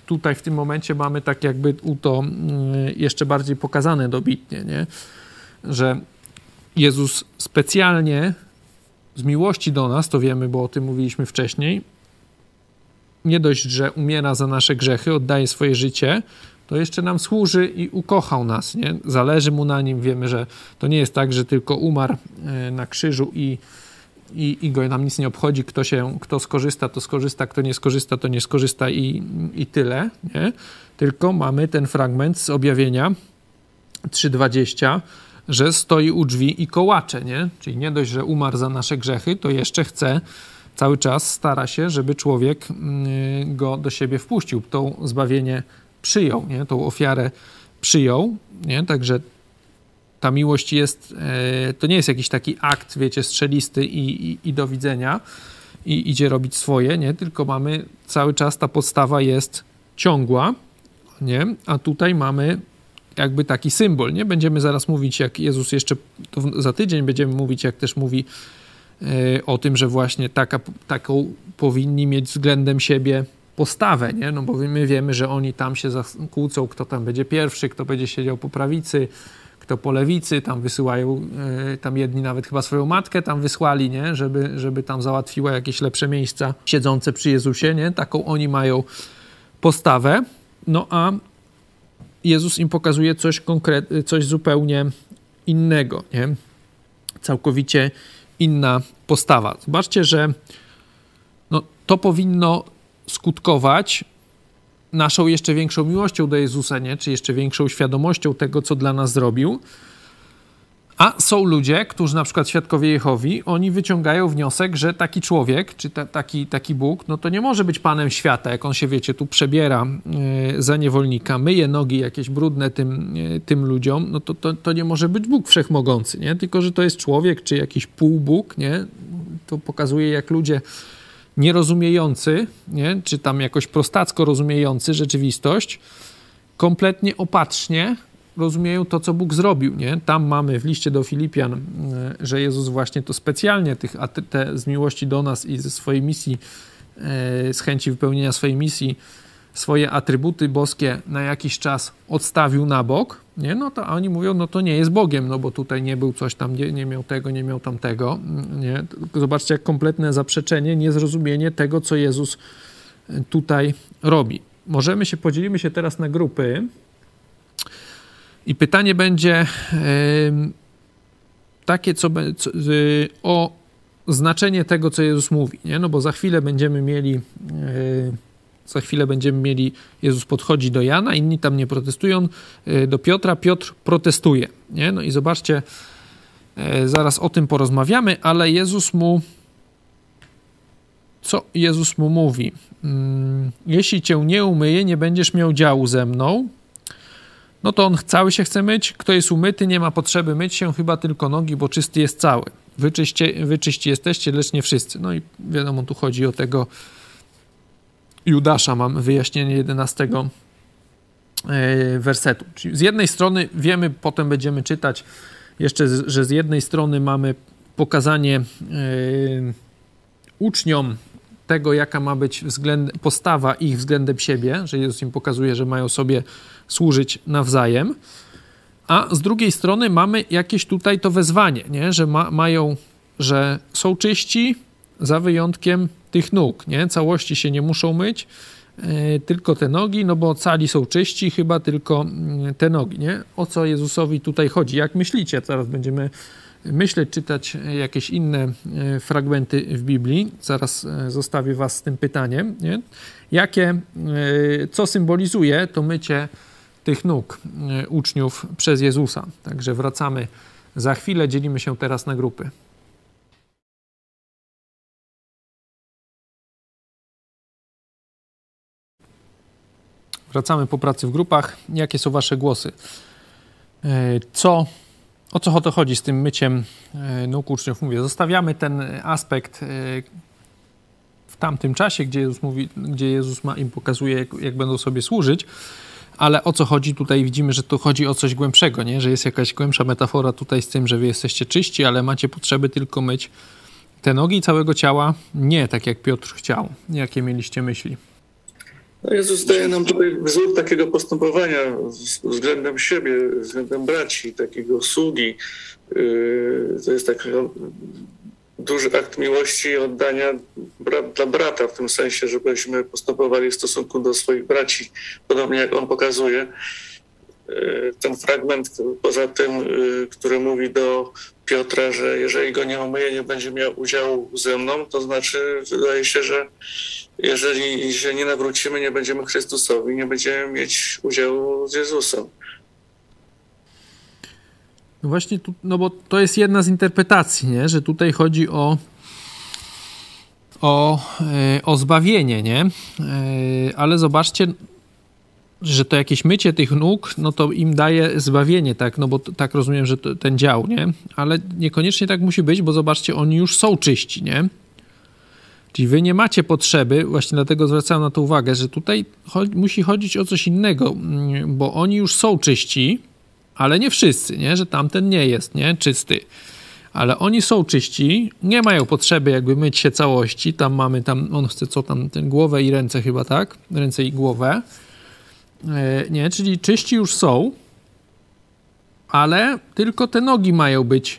tutaj w tym momencie mamy tak jakby u to mm, jeszcze bardziej pokazane dobitnie, nie? Że Jezus specjalnie z miłości do nas, to wiemy, bo o tym mówiliśmy wcześniej, nie dość, że umiera za nasze grzechy, oddaje swoje życie, to jeszcze nam służy i ukochał nas, nie? Zależy mu na nim, wiemy, że to nie jest tak, że tylko umarł e, na krzyżu i, i, i go nam nic nie obchodzi, kto się, kto skorzysta, to skorzysta, kto nie skorzysta, to nie skorzysta i, i tyle, nie? Tylko mamy ten fragment z objawienia 3.20, że stoi u drzwi i kołacze, nie? Czyli nie dość, że umarł za nasze grzechy, to jeszcze chce cały czas stara się, żeby człowiek mm, go do siebie wpuścił. To zbawienie przyjął, nie? tą ofiarę przyjął, nie? także ta miłość jest, e, to nie jest jakiś taki akt, wiecie, strzelisty i, i, i do widzenia i idzie robić swoje, nie? tylko mamy cały czas, ta podstawa jest ciągła, nie? A tutaj mamy jakby taki symbol, nie? Będziemy zaraz mówić, jak Jezus jeszcze, za tydzień będziemy mówić, jak też mówi yy, o tym, że właśnie taka, taką powinni mieć względem siebie postawę, nie? No bo my wiemy, że oni tam się kłócą, kto tam będzie pierwszy, kto będzie siedział po prawicy, kto po lewicy, tam wysyłają, yy, tam jedni nawet chyba swoją matkę tam wysłali, nie? Żeby, żeby tam załatwiła jakieś lepsze miejsca siedzące przy Jezusie, nie? Taką oni mają postawę, no a Jezus im pokazuje coś konkretnego, coś zupełnie innego, nie? Całkowicie inna postawa. Zobaczcie, że no, to powinno skutkować naszą jeszcze większą miłością do Jezusa, nie? czy jeszcze większą świadomością tego, co dla nas zrobił. A są ludzie, którzy na przykład świadkowie Jehowi, oni wyciągają wniosek, że taki człowiek, czy ta, taki, taki Bóg, no to nie może być panem świata, jak on się, wiecie, tu przebiera y, za niewolnika, myje nogi jakieś brudne tym, y, tym ludziom, no to, to, to nie może być Bóg wszechmogący, nie? Tylko, że to jest człowiek, czy jakiś półbóg, nie? To pokazuje, jak ludzie nierozumiejący, nie? czy tam jakoś prostacko rozumiejący rzeczywistość, kompletnie opatrznie rozumieją to, co Bóg zrobił. Nie? Tam mamy w liście do Filipian, e, że Jezus właśnie to specjalnie tych, te, z miłości do nas i ze swojej misji, e, z chęci wypełnienia swojej misji, swoje atrybuty boskie na jakiś czas odstawił na bok, nie? no to oni mówią, no to nie jest Bogiem, no bo tutaj nie był coś tam, nie, nie miał tego, nie miał tamtego. Nie? Zobaczcie, jak kompletne zaprzeczenie, niezrozumienie tego, co Jezus e, tutaj robi. Możemy się, podzielimy się teraz na grupy i pytanie będzie yy, takie, co, co yy, o znaczenie tego, co Jezus mówi, nie? no bo za chwilę będziemy mieli yy, za chwilę będziemy mieli, Jezus podchodzi do Jana, inni tam nie protestują, e, do Piotra, Piotr protestuje. Nie? No i zobaczcie, e, zaraz o tym porozmawiamy, ale Jezus mu, co Jezus mu mówi? Mm, jeśli cię nie umyję, nie będziesz miał działu ze mną. No to on cały się chce myć. Kto jest umyty, nie ma potrzeby myć się, chyba tylko nogi, bo czysty jest cały. Wyczyście, wyczyści jesteście, lecz nie wszyscy. No i wiadomo, tu chodzi o tego Judasza mam wyjaśnienie 11 e, wersetu. Czyli z jednej strony wiemy, potem będziemy czytać jeszcze, że z jednej strony mamy pokazanie e, uczniom tego, jaka ma być względ, postawa ich względem siebie, że Jezus im pokazuje, że mają sobie służyć nawzajem, a z drugiej strony mamy jakieś tutaj to wezwanie, nie? że ma, mają, że są czyści, za wyjątkiem tych nóg, nie? Całości się nie muszą myć, e, tylko te nogi, no bo cali są czyści, chyba tylko mm, te nogi, nie? O co Jezusowi tutaj chodzi? Jak myślicie? Zaraz będziemy myśleć, czytać jakieś inne e, fragmenty w Biblii. Zaraz e, zostawię was z tym pytaniem, nie? Jakie, co symbolizuje to mycie tych nóg uczniów przez Jezusa? Także wracamy za chwilę, dzielimy się teraz na grupy. Wracamy po pracy w grupach. Jakie są Wasze głosy? E, co, o co to chodzi z tym myciem e, nóg uczniów? Mówię, zostawiamy ten aspekt e, w tamtym czasie, gdzie Jezus, mówi, gdzie Jezus ma, im pokazuje, jak, jak będą sobie służyć, ale o co chodzi tutaj? Widzimy, że tu chodzi o coś głębszego, nie? że jest jakaś głębsza metafora tutaj z tym, że wy jesteście czyści, ale macie potrzeby tylko myć te nogi całego ciała. Nie tak, jak Piotr chciał. Jakie mieliście myśli? No Jezus daje nam tutaj wzór takiego postępowania względem siebie, względem braci, takiego sługi. Yy, to jest taki duży akt miłości i oddania dla brata, w tym sensie, żebyśmy postępowali w stosunku do swoich braci, podobnie jak on pokazuje. Yy, ten fragment, poza tym, yy, który mówi do Piotra, że jeżeli go nie umyje, nie będzie miał udziału ze mną, to znaczy, wydaje się, że jeżeli się nie nawrócimy, nie będziemy Chrystusowi, nie będziemy mieć udziału z Jezusem. No właśnie, tu, no bo to jest jedna z interpretacji, nie? że tutaj chodzi o, o, yy, o zbawienie, nie? Yy, ale zobaczcie, że to jakieś mycie tych nóg, no to im daje zbawienie, tak? No bo tak rozumiem, że ten dział, nie? Ale niekoniecznie tak musi być, bo zobaczcie, oni już są czyści, nie? Czyli wy nie macie potrzeby, właśnie dlatego zwracam na to uwagę, że tutaj musi chodzić o coś innego, mm, bo oni już są czyści, ale nie wszyscy, nie? że tamten nie jest nie? czysty. Ale oni są czyści, nie mają potrzeby jakby myć się całości. Tam mamy, tam on chce co tam, ten głowę i ręce chyba, tak? Ręce i głowę. E, nie, czyli czyści już są, ale tylko te nogi mają być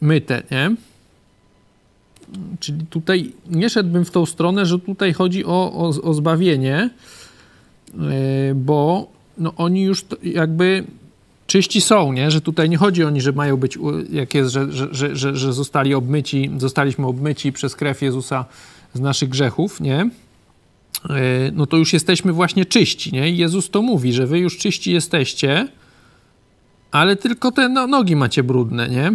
myte, nie? Czyli tutaj nie szedłbym w tą stronę, że tutaj chodzi o, o, o zbawienie, e, bo no oni już jakby czyści są, nie? Że tutaj nie chodzi o nich, że mają być, jak jest, że, że, że, że zostali obmyci, zostaliśmy obmyci przez krew Jezusa z naszych grzechów, nie? E, no to już jesteśmy właśnie czyści, nie? I Jezus to mówi, że wy już czyści jesteście, ale tylko te no, nogi macie brudne, nie?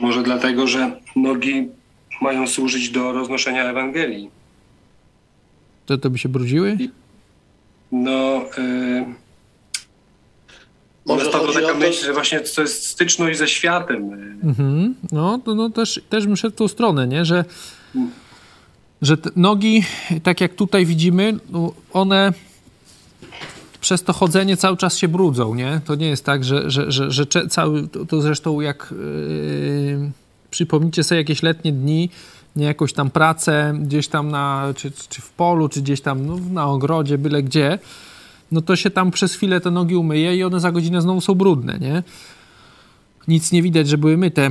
Może dlatego, że nogi mają służyć do roznoszenia Ewangelii. To, to by się brudziły? No, yy, może spadła taka myśl, że właśnie to jest styczność ze światem. Mhm. No, to no też, też bym szedł w tą stronę, nie? Że, że nogi, tak jak tutaj widzimy, no one przez to chodzenie cały czas się brudzą, nie? To nie jest tak, że, że, że, że cały, to, to zresztą jak yy, przypomnijcie sobie jakieś letnie dni, nie jakąś tam pracę gdzieś tam na, czy, czy w polu, czy gdzieś tam no, na ogrodzie, byle gdzie, no to się tam przez chwilę te nogi umyje i one za godzinę znowu są brudne, nie? Nic nie widać, że były myte e,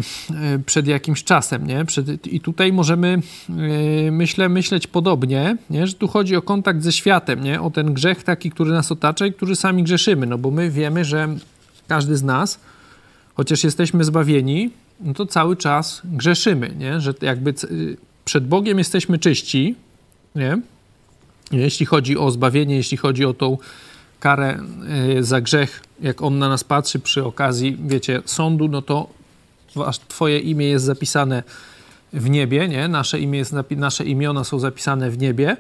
przed jakimś czasem, nie? Przed, I tutaj możemy, yy, myślę, myśleć podobnie, nie? Że tu chodzi o kontakt ze światem, nie? O ten grzech taki, który nas otacza i który sami grzeszymy, no bo my wiemy, że każdy z nas, chociaż jesteśmy zbawieni, no to cały czas grzeszymy, nie? Że jakby przed Bogiem jesteśmy czyści, nie? Jeśli chodzi o zbawienie, jeśli chodzi o tą karę e, za grzech, jak On na nas patrzy przy okazji, wiecie, sądu, no to Twoje imię jest zapisane w niebie, nie? Nasze, imię jest, nasze imiona są zapisane w niebie,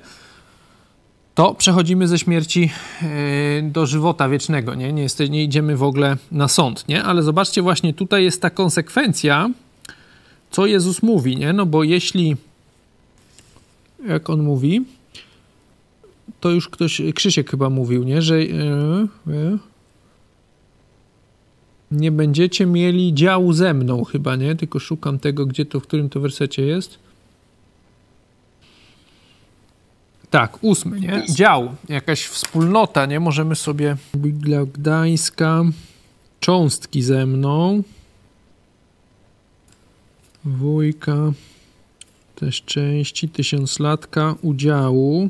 to przechodzimy ze śmierci e, do żywota wiecznego, nie? Nie, jest, nie idziemy w ogóle na sąd, nie? Ale zobaczcie, właśnie tutaj jest ta konsekwencja, co Jezus mówi, nie? No bo jeśli, jak On mówi, to już ktoś, Krzysiek chyba mówił, nie? Że yy, nie będziecie mieli działu ze mną chyba, nie? Tylko szukam tego, gdzie to, w którym to wersecie jest. Tak, ósmy, nie? Dział, jakaś wspólnota, nie? Możemy sobie dla Gdańska, cząstki ze mną, wujka, też części, tysiąclatka, udziału,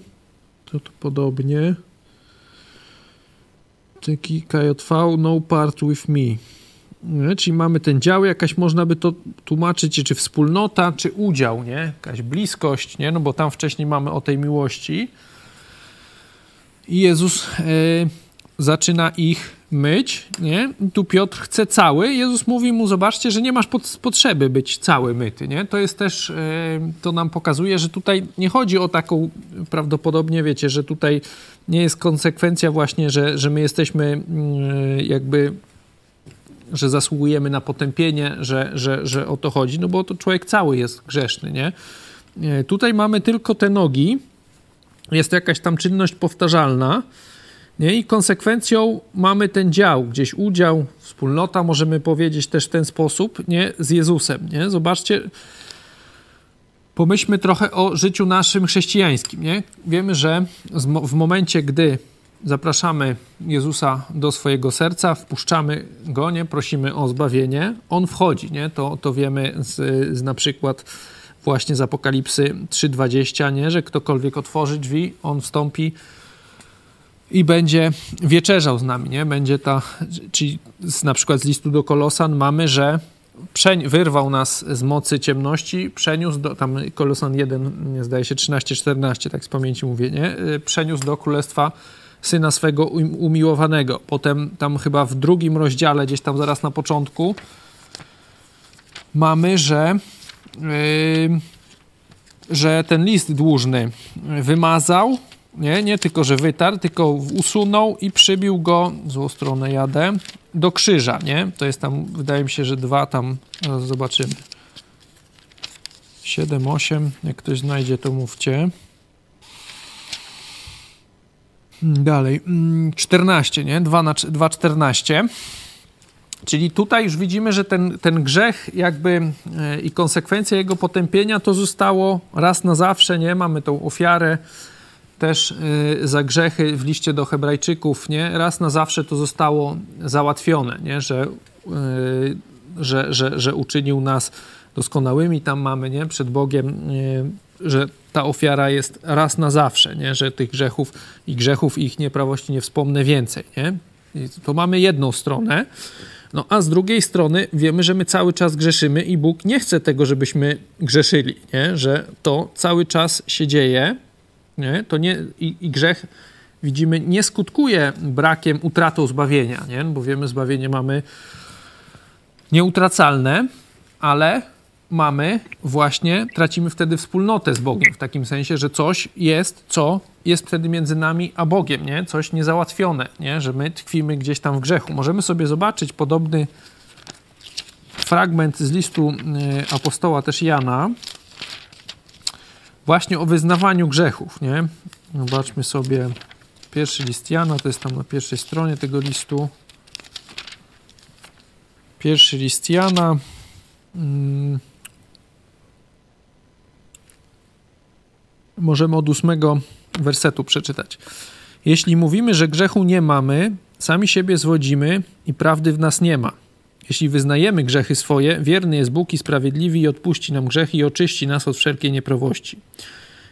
to tu podobnie. Taki KJV, no part with me. Nie? Czyli mamy ten dział, jakaś można by to tłumaczyć, czy wspólnota, czy udział, nie? Jakaś bliskość, nie? No bo tam wcześniej mamy o tej miłości. I Jezus e, zaczyna ich myć, nie? Tu Piotr chce cały. Jezus mówi mu, zobaczcie, że nie masz potrzeby być cały myty, nie? To jest też, e, to nam pokazuje, że tutaj nie chodzi o taką, prawdopodobnie wiecie, że tutaj nie jest konsekwencja właśnie, że, że my jesteśmy mm, jakby że zasługujemy na potępienie, że, że, że o to chodzi, no bo to człowiek cały jest grzeszny, nie? E, tutaj mamy tylko te nogi, jest jakaś tam czynność powtarzalna, nie? I konsekwencją mamy ten dział, gdzieś udział, wspólnota, możemy powiedzieć też w ten sposób, nie? Z Jezusem, nie? Zobaczcie, pomyślmy trochę o życiu naszym chrześcijańskim, nie? Wiemy, że w momencie, gdy zapraszamy Jezusa do swojego serca, wpuszczamy Go, nie? prosimy o zbawienie, On wchodzi, nie? To, to wiemy z, z na przykład właśnie z Apokalipsy 3,20, nie? że ktokolwiek otworzy drzwi, On wstąpi i będzie wieczerzał z nami, nie? Będzie ta, czyli z, na przykład z listu do Kolosan mamy, że wyrwał nas z mocy ciemności, przeniósł do, tam Kolosan 1, zdaje się 13-14, tak z pamięci mówię, nie? Przeniósł do Królestwa syna swego umiłowanego. Potem tam chyba w drugim rozdziale, gdzieś tam zaraz na początku, mamy, że, yy, że ten list dłużny wymazał, nie, nie tylko, że wytarł, tylko usunął i przybił go, złą stronę jadę, do krzyża, nie? To jest tam, wydaje mi się, że dwa tam, zobaczymy. 7, 8. Jak ktoś znajdzie, to mówcie. Dalej. 14, mm, nie? 2 na 2, 14. Czyli tutaj już widzimy, że ten, ten grzech jakby e, i konsekwencja jego potępienia to zostało raz na zawsze, nie? Mamy tą ofiarę też y, za grzechy w liście do Hebrajczyków, nie? Raz na zawsze to zostało załatwione, nie? Że, y, że, że, że uczynił nas doskonałymi, tam mamy, nie? Przed Bogiem, y, że ta ofiara jest raz na zawsze, nie? Że tych grzechów i grzechów i ich nieprawości nie wspomnę więcej, nie? I to mamy jedną stronę, no a z drugiej strony wiemy, że my cały czas grzeszymy i Bóg nie chce tego, żebyśmy grzeszyli, nie? Że to cały czas się dzieje, nie? To nie, i, i grzech, widzimy, nie skutkuje brakiem, utratą zbawienia, nie? bo wiemy, zbawienie mamy nieutracalne, ale mamy właśnie, tracimy wtedy wspólnotę z Bogiem, w takim sensie, że coś jest, co jest wtedy między nami a Bogiem, nie? Coś niezałatwione, nie? Że my tkwimy gdzieś tam w grzechu. Możemy sobie zobaczyć podobny fragment z listu y, apostoła też Jana, właśnie o wyznawaniu grzechów, nie? Zobaczmy sobie pierwszy list Jana, to jest tam na pierwszej stronie tego listu. Pierwszy list Jana. Hmm. Możemy od ósmego wersetu przeczytać. Jeśli mówimy, że grzechu nie mamy, sami siebie zwodzimy i prawdy w nas nie ma. Jeśli wyznajemy grzechy swoje, wierny jest Bóg i sprawiedliwy i odpuści nam grzechy i oczyści nas od wszelkiej nieprawości.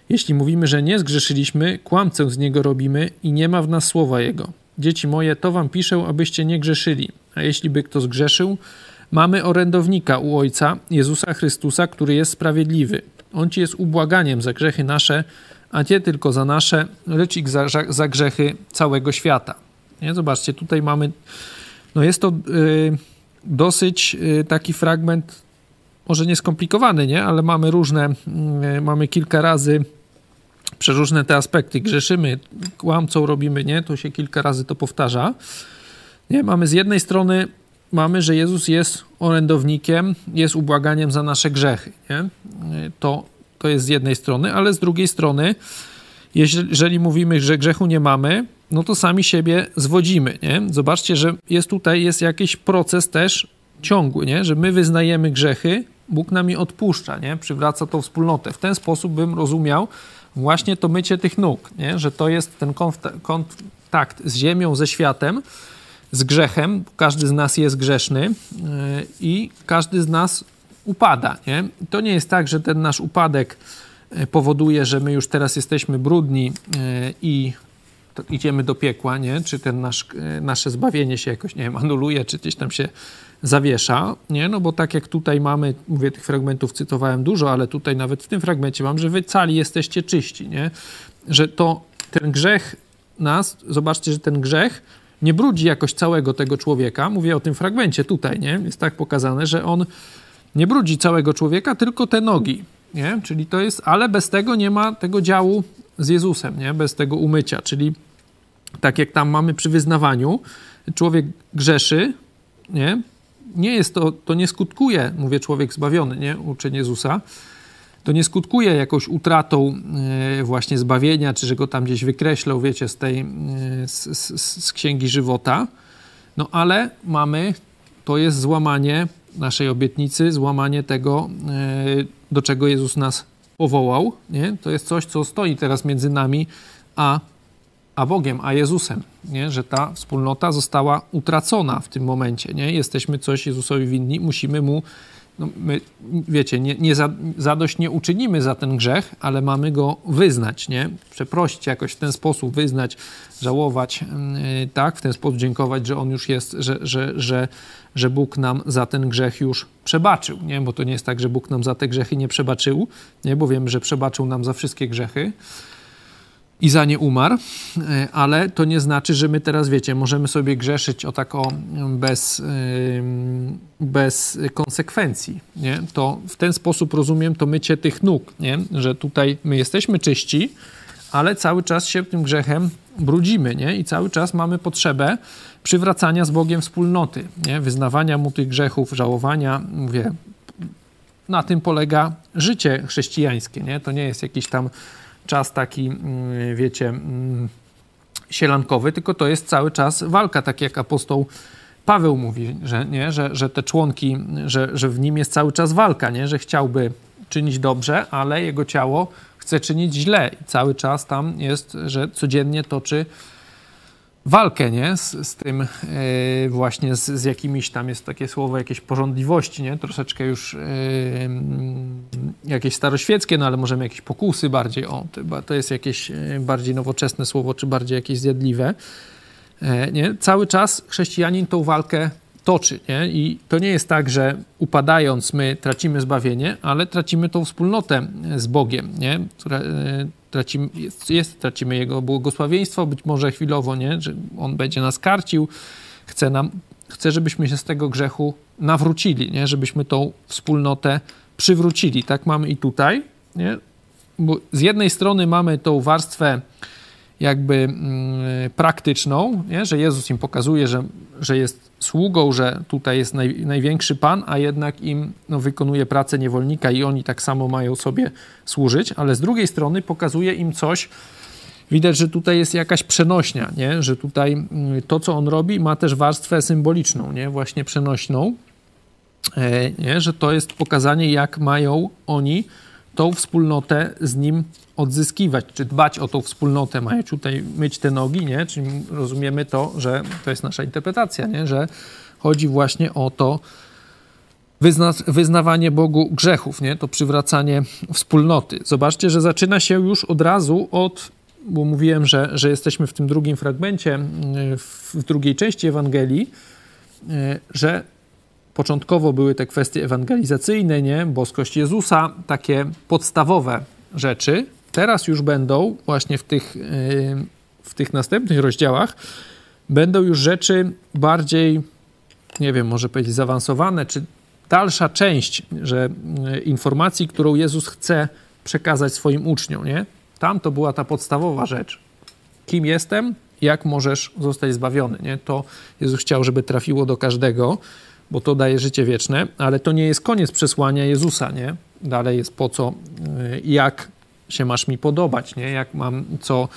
Jeśli mówimy, że nie zgrzeszyliśmy, kłamcę z niego robimy i nie ma w nas słowa jego. Dzieci moje, to wam piszę, abyście nie grzeszyli. A jeśli by kto zgrzeszył, mamy orędownika u Ojca, Jezusa Chrystusa, który jest sprawiedliwy. On ci jest ubłaganiem za grzechy nasze, a nie tylko za nasze, lecz i za, za grzechy całego świata. Nie? Zobaczcie, tutaj mamy, no jest to... Yy, dosyć y, taki fragment, może nieskomplikowany, nie? ale mamy różne, mm, mamy kilka razy przeróżne te aspekty. Grzeszymy, kłamcą robimy, nie? To się kilka razy to powtarza. Nie? Mamy z jednej strony mamy, że Jezus jest orędownikiem, jest ubłaganiem za nasze grzechy. Nie? To, to jest z jednej strony, ale z drugiej strony, jeżeli mówimy, że grzechu nie mamy, no to sami siebie zwodzimy, nie? Zobaczcie, że jest tutaj jest jakiś proces też ciągły, nie? Że my wyznajemy grzechy, Bóg nami odpuszcza, nie? Przywraca tą wspólnotę. W ten sposób bym rozumiał właśnie to mycie tych nóg, nie? Że to jest ten kontakt z ziemią, ze światem, z grzechem. Każdy z nas jest grzeszny yy, i każdy z nas upada, nie? To nie jest tak, że ten nasz upadek powoduje, że my już teraz jesteśmy brudni yy, i idziemy do piekła, nie? Czy ten nasz, e, nasze zbawienie się jakoś, nie wiem, anuluje, czy gdzieś tam się zawiesza, nie? No bo tak jak tutaj mamy, mówię, tych fragmentów cytowałem dużo, ale tutaj nawet w tym fragmencie mam, że wy cali jesteście czyści, nie? Że to ten grzech nas, zobaczcie, że ten grzech nie brudzi jakoś całego tego człowieka. Mówię o tym fragmencie tutaj, nie? Jest tak pokazane, że on nie brudzi całego człowieka, tylko te nogi, nie? Czyli to jest, ale bez tego nie ma tego działu z Jezusem, nie? Bez tego umycia, czyli tak jak tam mamy przy wyznawaniu, człowiek grzeszy, nie? Nie jest to, to nie skutkuje, mówię człowiek zbawiony, nie? Uczeń Jezusa, to nie skutkuje jakąś utratą e, właśnie zbawienia, czy że go tam gdzieś wykreślał, wiecie, z tej, e, z, z, z księgi żywota, no ale mamy, to jest złamanie naszej obietnicy, złamanie tego, e, do czego Jezus nas powołał, nie? To jest coś, co stoi teraz między nami a a Bogiem, a Jezusem, nie? że ta wspólnota została utracona w tym momencie. Nie? Jesteśmy coś Jezusowi winni, musimy mu, no my, wiecie, nie, nie za, zadość nie uczynimy za ten grzech, ale mamy go wyznać, nie? przeprosić jakoś w ten sposób, wyznać, żałować, yy, tak, w ten sposób dziękować, że on już jest, że, że, że, że Bóg nam za ten grzech już przebaczył, nie? bo to nie jest tak, że Bóg nam za te grzechy nie przebaczył, nie? bo wiemy, że przebaczył nam za wszystkie grzechy, i za nie umarł, e, ale to nie znaczy, że my teraz, wiecie, możemy sobie grzeszyć o tak o bez, bez konsekwencji, nie? To w ten sposób rozumiem to mycie tych nóg, nie? Że tutaj my jesteśmy czyści, ale cały czas się tym grzechem brudzimy, nie? I cały czas mamy potrzebę przywracania z Bogiem wspólnoty, nie? Wyznawania Mu tych grzechów, żałowania, mówię, na tym polega życie chrześcijańskie, nie? To nie jest jakiś tam czas taki, mm, wiecie, mm, sielankowy, tylko to jest cały czas walka, tak jak apostoł Paweł mówi, że, nie? Że, że te członki, że, że w nim jest cały czas walka, nie? że chciałby czynić dobrze, ale jego ciało chce czynić źle. I cały czas tam jest, że codziennie toczy walkę, nie? Z, z tym yy, właśnie z, z, jakimiś tam, jest takie słowo, jakieś porządliwości, nie? Troszeczkę już yy, jakieś staroświeckie, no ale możemy jakieś pokusy bardziej, o, to, to jest jakieś e, bardziej nowoczesne słowo, czy bardziej jakieś zjadliwe. Yy, nie? Cały czas chrześcijanin tą walkę toczy, nie? I to nie jest tak, że upadając my tracimy zbawienie, ale tracimy tą wspólnotę z Bogiem, nie? Która, tracimy, jest, jest, tracimy Jego błogosławieństwo, być może chwilowo, nie? że On będzie nas karcił, chce, nam, chce żebyśmy się z tego grzechu nawrócili, nie? żebyśmy tą wspólnotę przywrócili. Tak mamy i tutaj, nie? bo z jednej strony mamy tą warstwę jakby mm, praktyczną, nie? że Jezus im pokazuje, że, że jest sługą, że tutaj jest naj, największy Pan, a jednak im no, wykonuje pracę niewolnika i oni tak samo mają sobie służyć, ale z drugiej strony pokazuje im coś, widać, że tutaj jest jakaś przenośnia, nie? że tutaj mm, to, co on robi, ma też warstwę symboliczną, nie? właśnie przenośną, e, nie? że to jest pokazanie, jak mają oni tą wspólnotę z nim odzyskiwać, czy dbać o tą wspólnotę, mają tutaj myć te nogi, nie? Czyli rozumiemy to, że to jest nasza interpretacja, nie? Że chodzi właśnie o to wyzna, wyznawanie Bogu grzechów, nie? To przywracanie wspólnoty. Zobaczcie, że zaczyna się już od razu od, bo mówiłem, że, że jesteśmy w tym drugim fragmencie, w drugiej części Ewangelii, że początkowo były te kwestie ewangelizacyjne, nie? Boskość Jezusa, takie podstawowe rzeczy, teraz już będą właśnie w tych, yy, w tych następnych rozdziałach, będą już rzeczy bardziej, nie wiem, może powiedzieć zaawansowane, czy dalsza część, że yy, informacji, którą Jezus chce przekazać swoim uczniom, nie? Tam to była ta podstawowa rzecz. Kim jestem? Jak możesz zostać zbawiony, nie? To Jezus chciał, żeby trafiło do każdego, bo to daje życie wieczne, ale to nie jest koniec przesłania Jezusa, nie? Dalej jest po co, yy, jak się masz mi podobać, nie? Jak mam, co,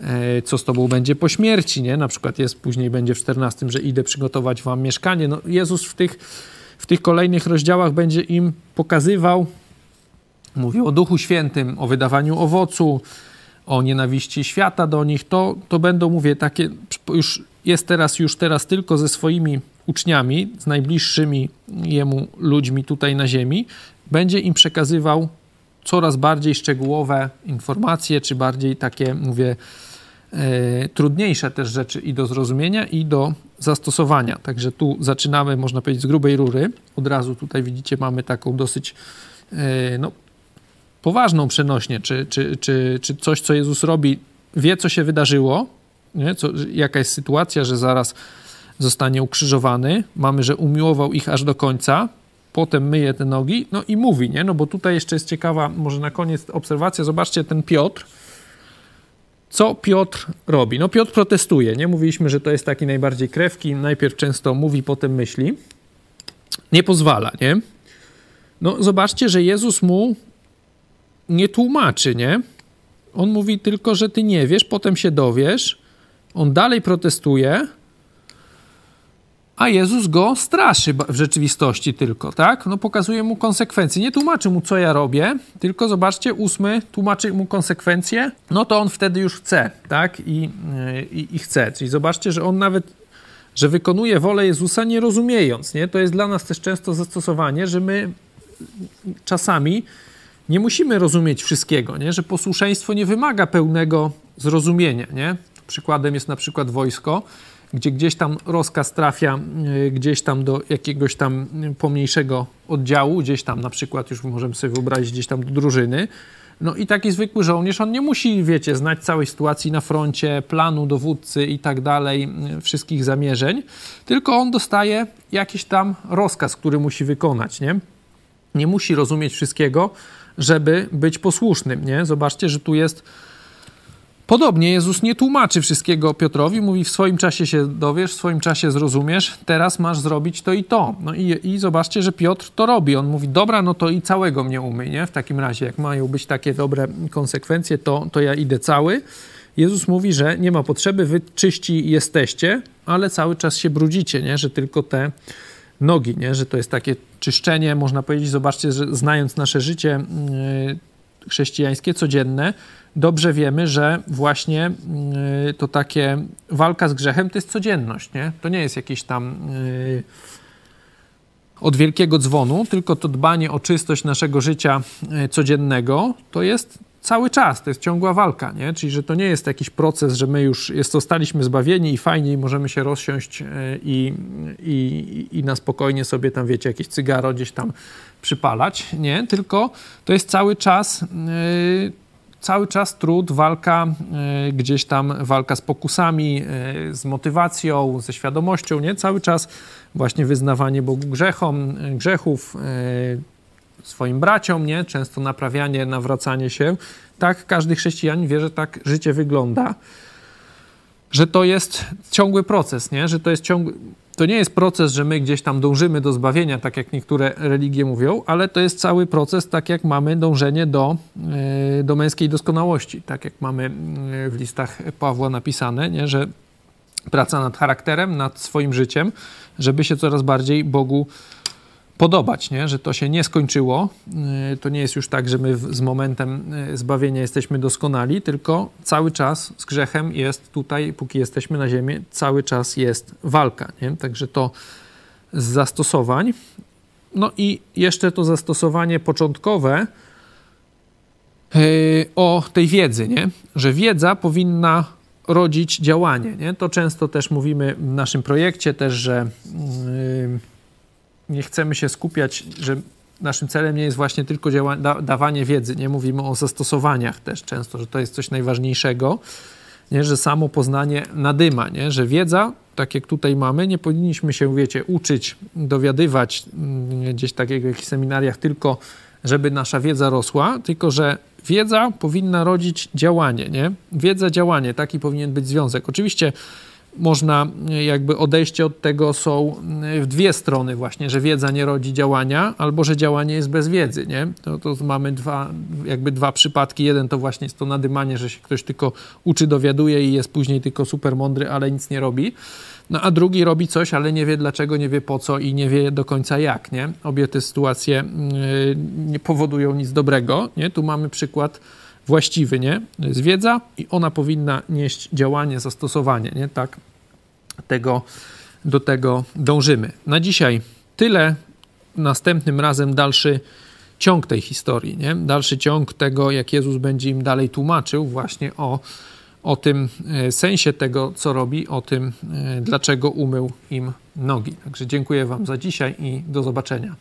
e, co z tobą będzie po śmierci, nie? Na przykład jest, później będzie w 14, że idę przygotować wam mieszkanie. No, Jezus w tych, w tych kolejnych rozdziałach będzie im pokazywał, mówił o Duchu Świętym, o wydawaniu owocu, o nienawiści świata do nich, to, to będą, mówię, takie, już jest teraz, już teraz tylko ze swoimi uczniami, z najbliższymi jemu ludźmi tutaj na ziemi, będzie im przekazywał coraz bardziej szczegółowe informacje, czy bardziej takie, mówię, e, trudniejsze też rzeczy i do zrozumienia, i do zastosowania. Także tu zaczynamy, można powiedzieć, z grubej rury. Od razu tutaj widzicie, mamy taką dosyć e, no, poważną przenośnię, czy, czy, czy, czy coś, co Jezus robi, wie, co się wydarzyło, nie? Co, jaka jest sytuacja, że zaraz zostanie ukrzyżowany. Mamy, że umiłował ich aż do końca, potem myje te nogi, no i mówi, nie? No bo tutaj jeszcze jest ciekawa, może na koniec obserwacja, zobaczcie ten Piotr, co Piotr robi? No Piotr protestuje, nie? Mówiliśmy, że to jest taki najbardziej krewki, najpierw często mówi, potem myśli. Nie pozwala, nie? No zobaczcie, że Jezus mu nie tłumaczy, nie? On mówi tylko, że ty nie wiesz, potem się dowiesz. On dalej protestuje, a Jezus go straszy w rzeczywistości tylko, tak? No pokazuje mu konsekwencje. Nie tłumaczy mu, co ja robię, tylko zobaczcie, ósmy tłumaczy mu konsekwencje, no to on wtedy już chce, tak? I, i, i chce. Czyli zobaczcie, że on nawet, że wykonuje wolę Jezusa nie rozumiejąc, nie? To jest dla nas też często zastosowanie, że my czasami nie musimy rozumieć wszystkiego, nie? Że posłuszeństwo nie wymaga pełnego zrozumienia, nie? Przykładem jest na przykład wojsko, gdzie gdzieś tam rozkaz trafia y, gdzieś tam do jakiegoś tam pomniejszego oddziału, gdzieś tam na przykład, już możemy sobie wyobrazić, gdzieś tam do drużyny. No i taki zwykły żołnierz, on nie musi, wiecie, znać całej sytuacji na froncie, planu dowódcy i tak dalej, wszystkich zamierzeń, tylko on dostaje jakiś tam rozkaz, który musi wykonać, nie? Nie musi rozumieć wszystkiego, żeby być posłusznym, nie? Zobaczcie, że tu jest Podobnie Jezus nie tłumaczy wszystkiego Piotrowi, mówi w swoim czasie się dowiesz, w swoim czasie zrozumiesz, teraz masz zrobić to i to. No i, i zobaczcie, że Piotr to robi. On mówi, dobra, no to i całego mnie umyj, nie? W takim razie, jak mają być takie dobre konsekwencje, to, to ja idę cały. Jezus mówi, że nie ma potrzeby, wy czyści jesteście, ale cały czas się brudzicie, nie? Że tylko te nogi, nie? Że to jest takie czyszczenie, można powiedzieć, zobaczcie, że znając nasze życie yy, chrześcijańskie, codzienne, dobrze wiemy, że właśnie yy, to takie walka z grzechem to jest codzienność, nie? To nie jest jakieś tam yy, od wielkiego dzwonu, tylko to dbanie o czystość naszego życia yy, codziennego to jest cały czas, to jest ciągła walka, nie? Czyli, że to nie jest jakiś proces, że my już zostaliśmy zbawieni i fajnie i możemy się rozsiąść yy, i, i, i na spokojnie sobie tam, wiecie, jakieś cygaro gdzieś tam przypalać, nie? Tylko to jest cały czas yy, cały czas trud, walka y, gdzieś tam, walka z pokusami, z motywacją, ze świadomością, nie? Cały czas właśnie wyznawanie Bogu grzechom, grzechów, swoim braciom, nie? Często naprawianie, nawracanie się. Tak każdy chrześcijanin wie, że tak życie wygląda. Że to jest ciągły proces, nie? Że to jest ciągły to nie jest proces, że my gdzieś tam dążymy do zbawienia, tak jak niektóre religie mówią, ale to jest cały proces, tak jak mamy dążenie do, do męskiej doskonałości, tak jak mamy w listach Pawła napisane, nie? że praca nad charakterem, nad swoim życiem, żeby się coraz bardziej Bogu podobać, nie? że to się nie skończyło. Y, to nie jest już tak, że my z momentem y, zbawienia jesteśmy doskonali, tylko cały czas z grzechem jest tutaj, póki jesteśmy na ziemi, cały czas jest walka. Nie? Także to z zastosowań. No i jeszcze to zastosowanie początkowe yy, o tej wiedzy, nie? że wiedza powinna rodzić działanie. Nie? To często też mówimy w naszym projekcie też, że nie chcemy się skupiać, że naszym celem nie jest właśnie tylko da- dawanie wiedzy. Nie mówimy o zastosowaniach też często, że to jest coś najważniejszego, nie? że samo poznanie nadyma, nie? że wiedza, tak jak tutaj mamy, nie powinniśmy się, wiecie, uczyć, dowiadywać mm, gdzieś tak jak w jakichś seminariach tylko, żeby nasza wiedza rosła, tylko że wiedza powinna rodzić działanie, nie? Wiedza, działanie, taki powinien być związek. Oczywiście można jakby odejście od tego są w dwie strony właśnie, że wiedza nie rodzi działania, albo że działanie jest bez wiedzy, nie? To, to mamy dwa, jakby dwa przypadki. Jeden to właśnie jest to nadymanie, że się ktoś tylko uczy, dowiaduje i jest później tylko super mądry, ale nic nie robi. No a drugi robi coś, ale nie wie dlaczego, nie wie po co i nie wie do końca jak, nie? Obie te sytuacje yy, nie powodują nic dobrego, nie? Tu mamy przykład właściwy, nie? Jest wiedza i ona powinna nieść działanie, zastosowanie, nie? Tak tego, do tego dążymy. Na dzisiaj tyle. Następnym razem dalszy ciąg tej historii, nie? Dalszy ciąg tego, jak Jezus będzie im dalej tłumaczył właśnie o, o tym e, sensie tego, co robi, o tym, e, dlaczego umył im nogi. Także dziękuję Wam za dzisiaj i do zobaczenia.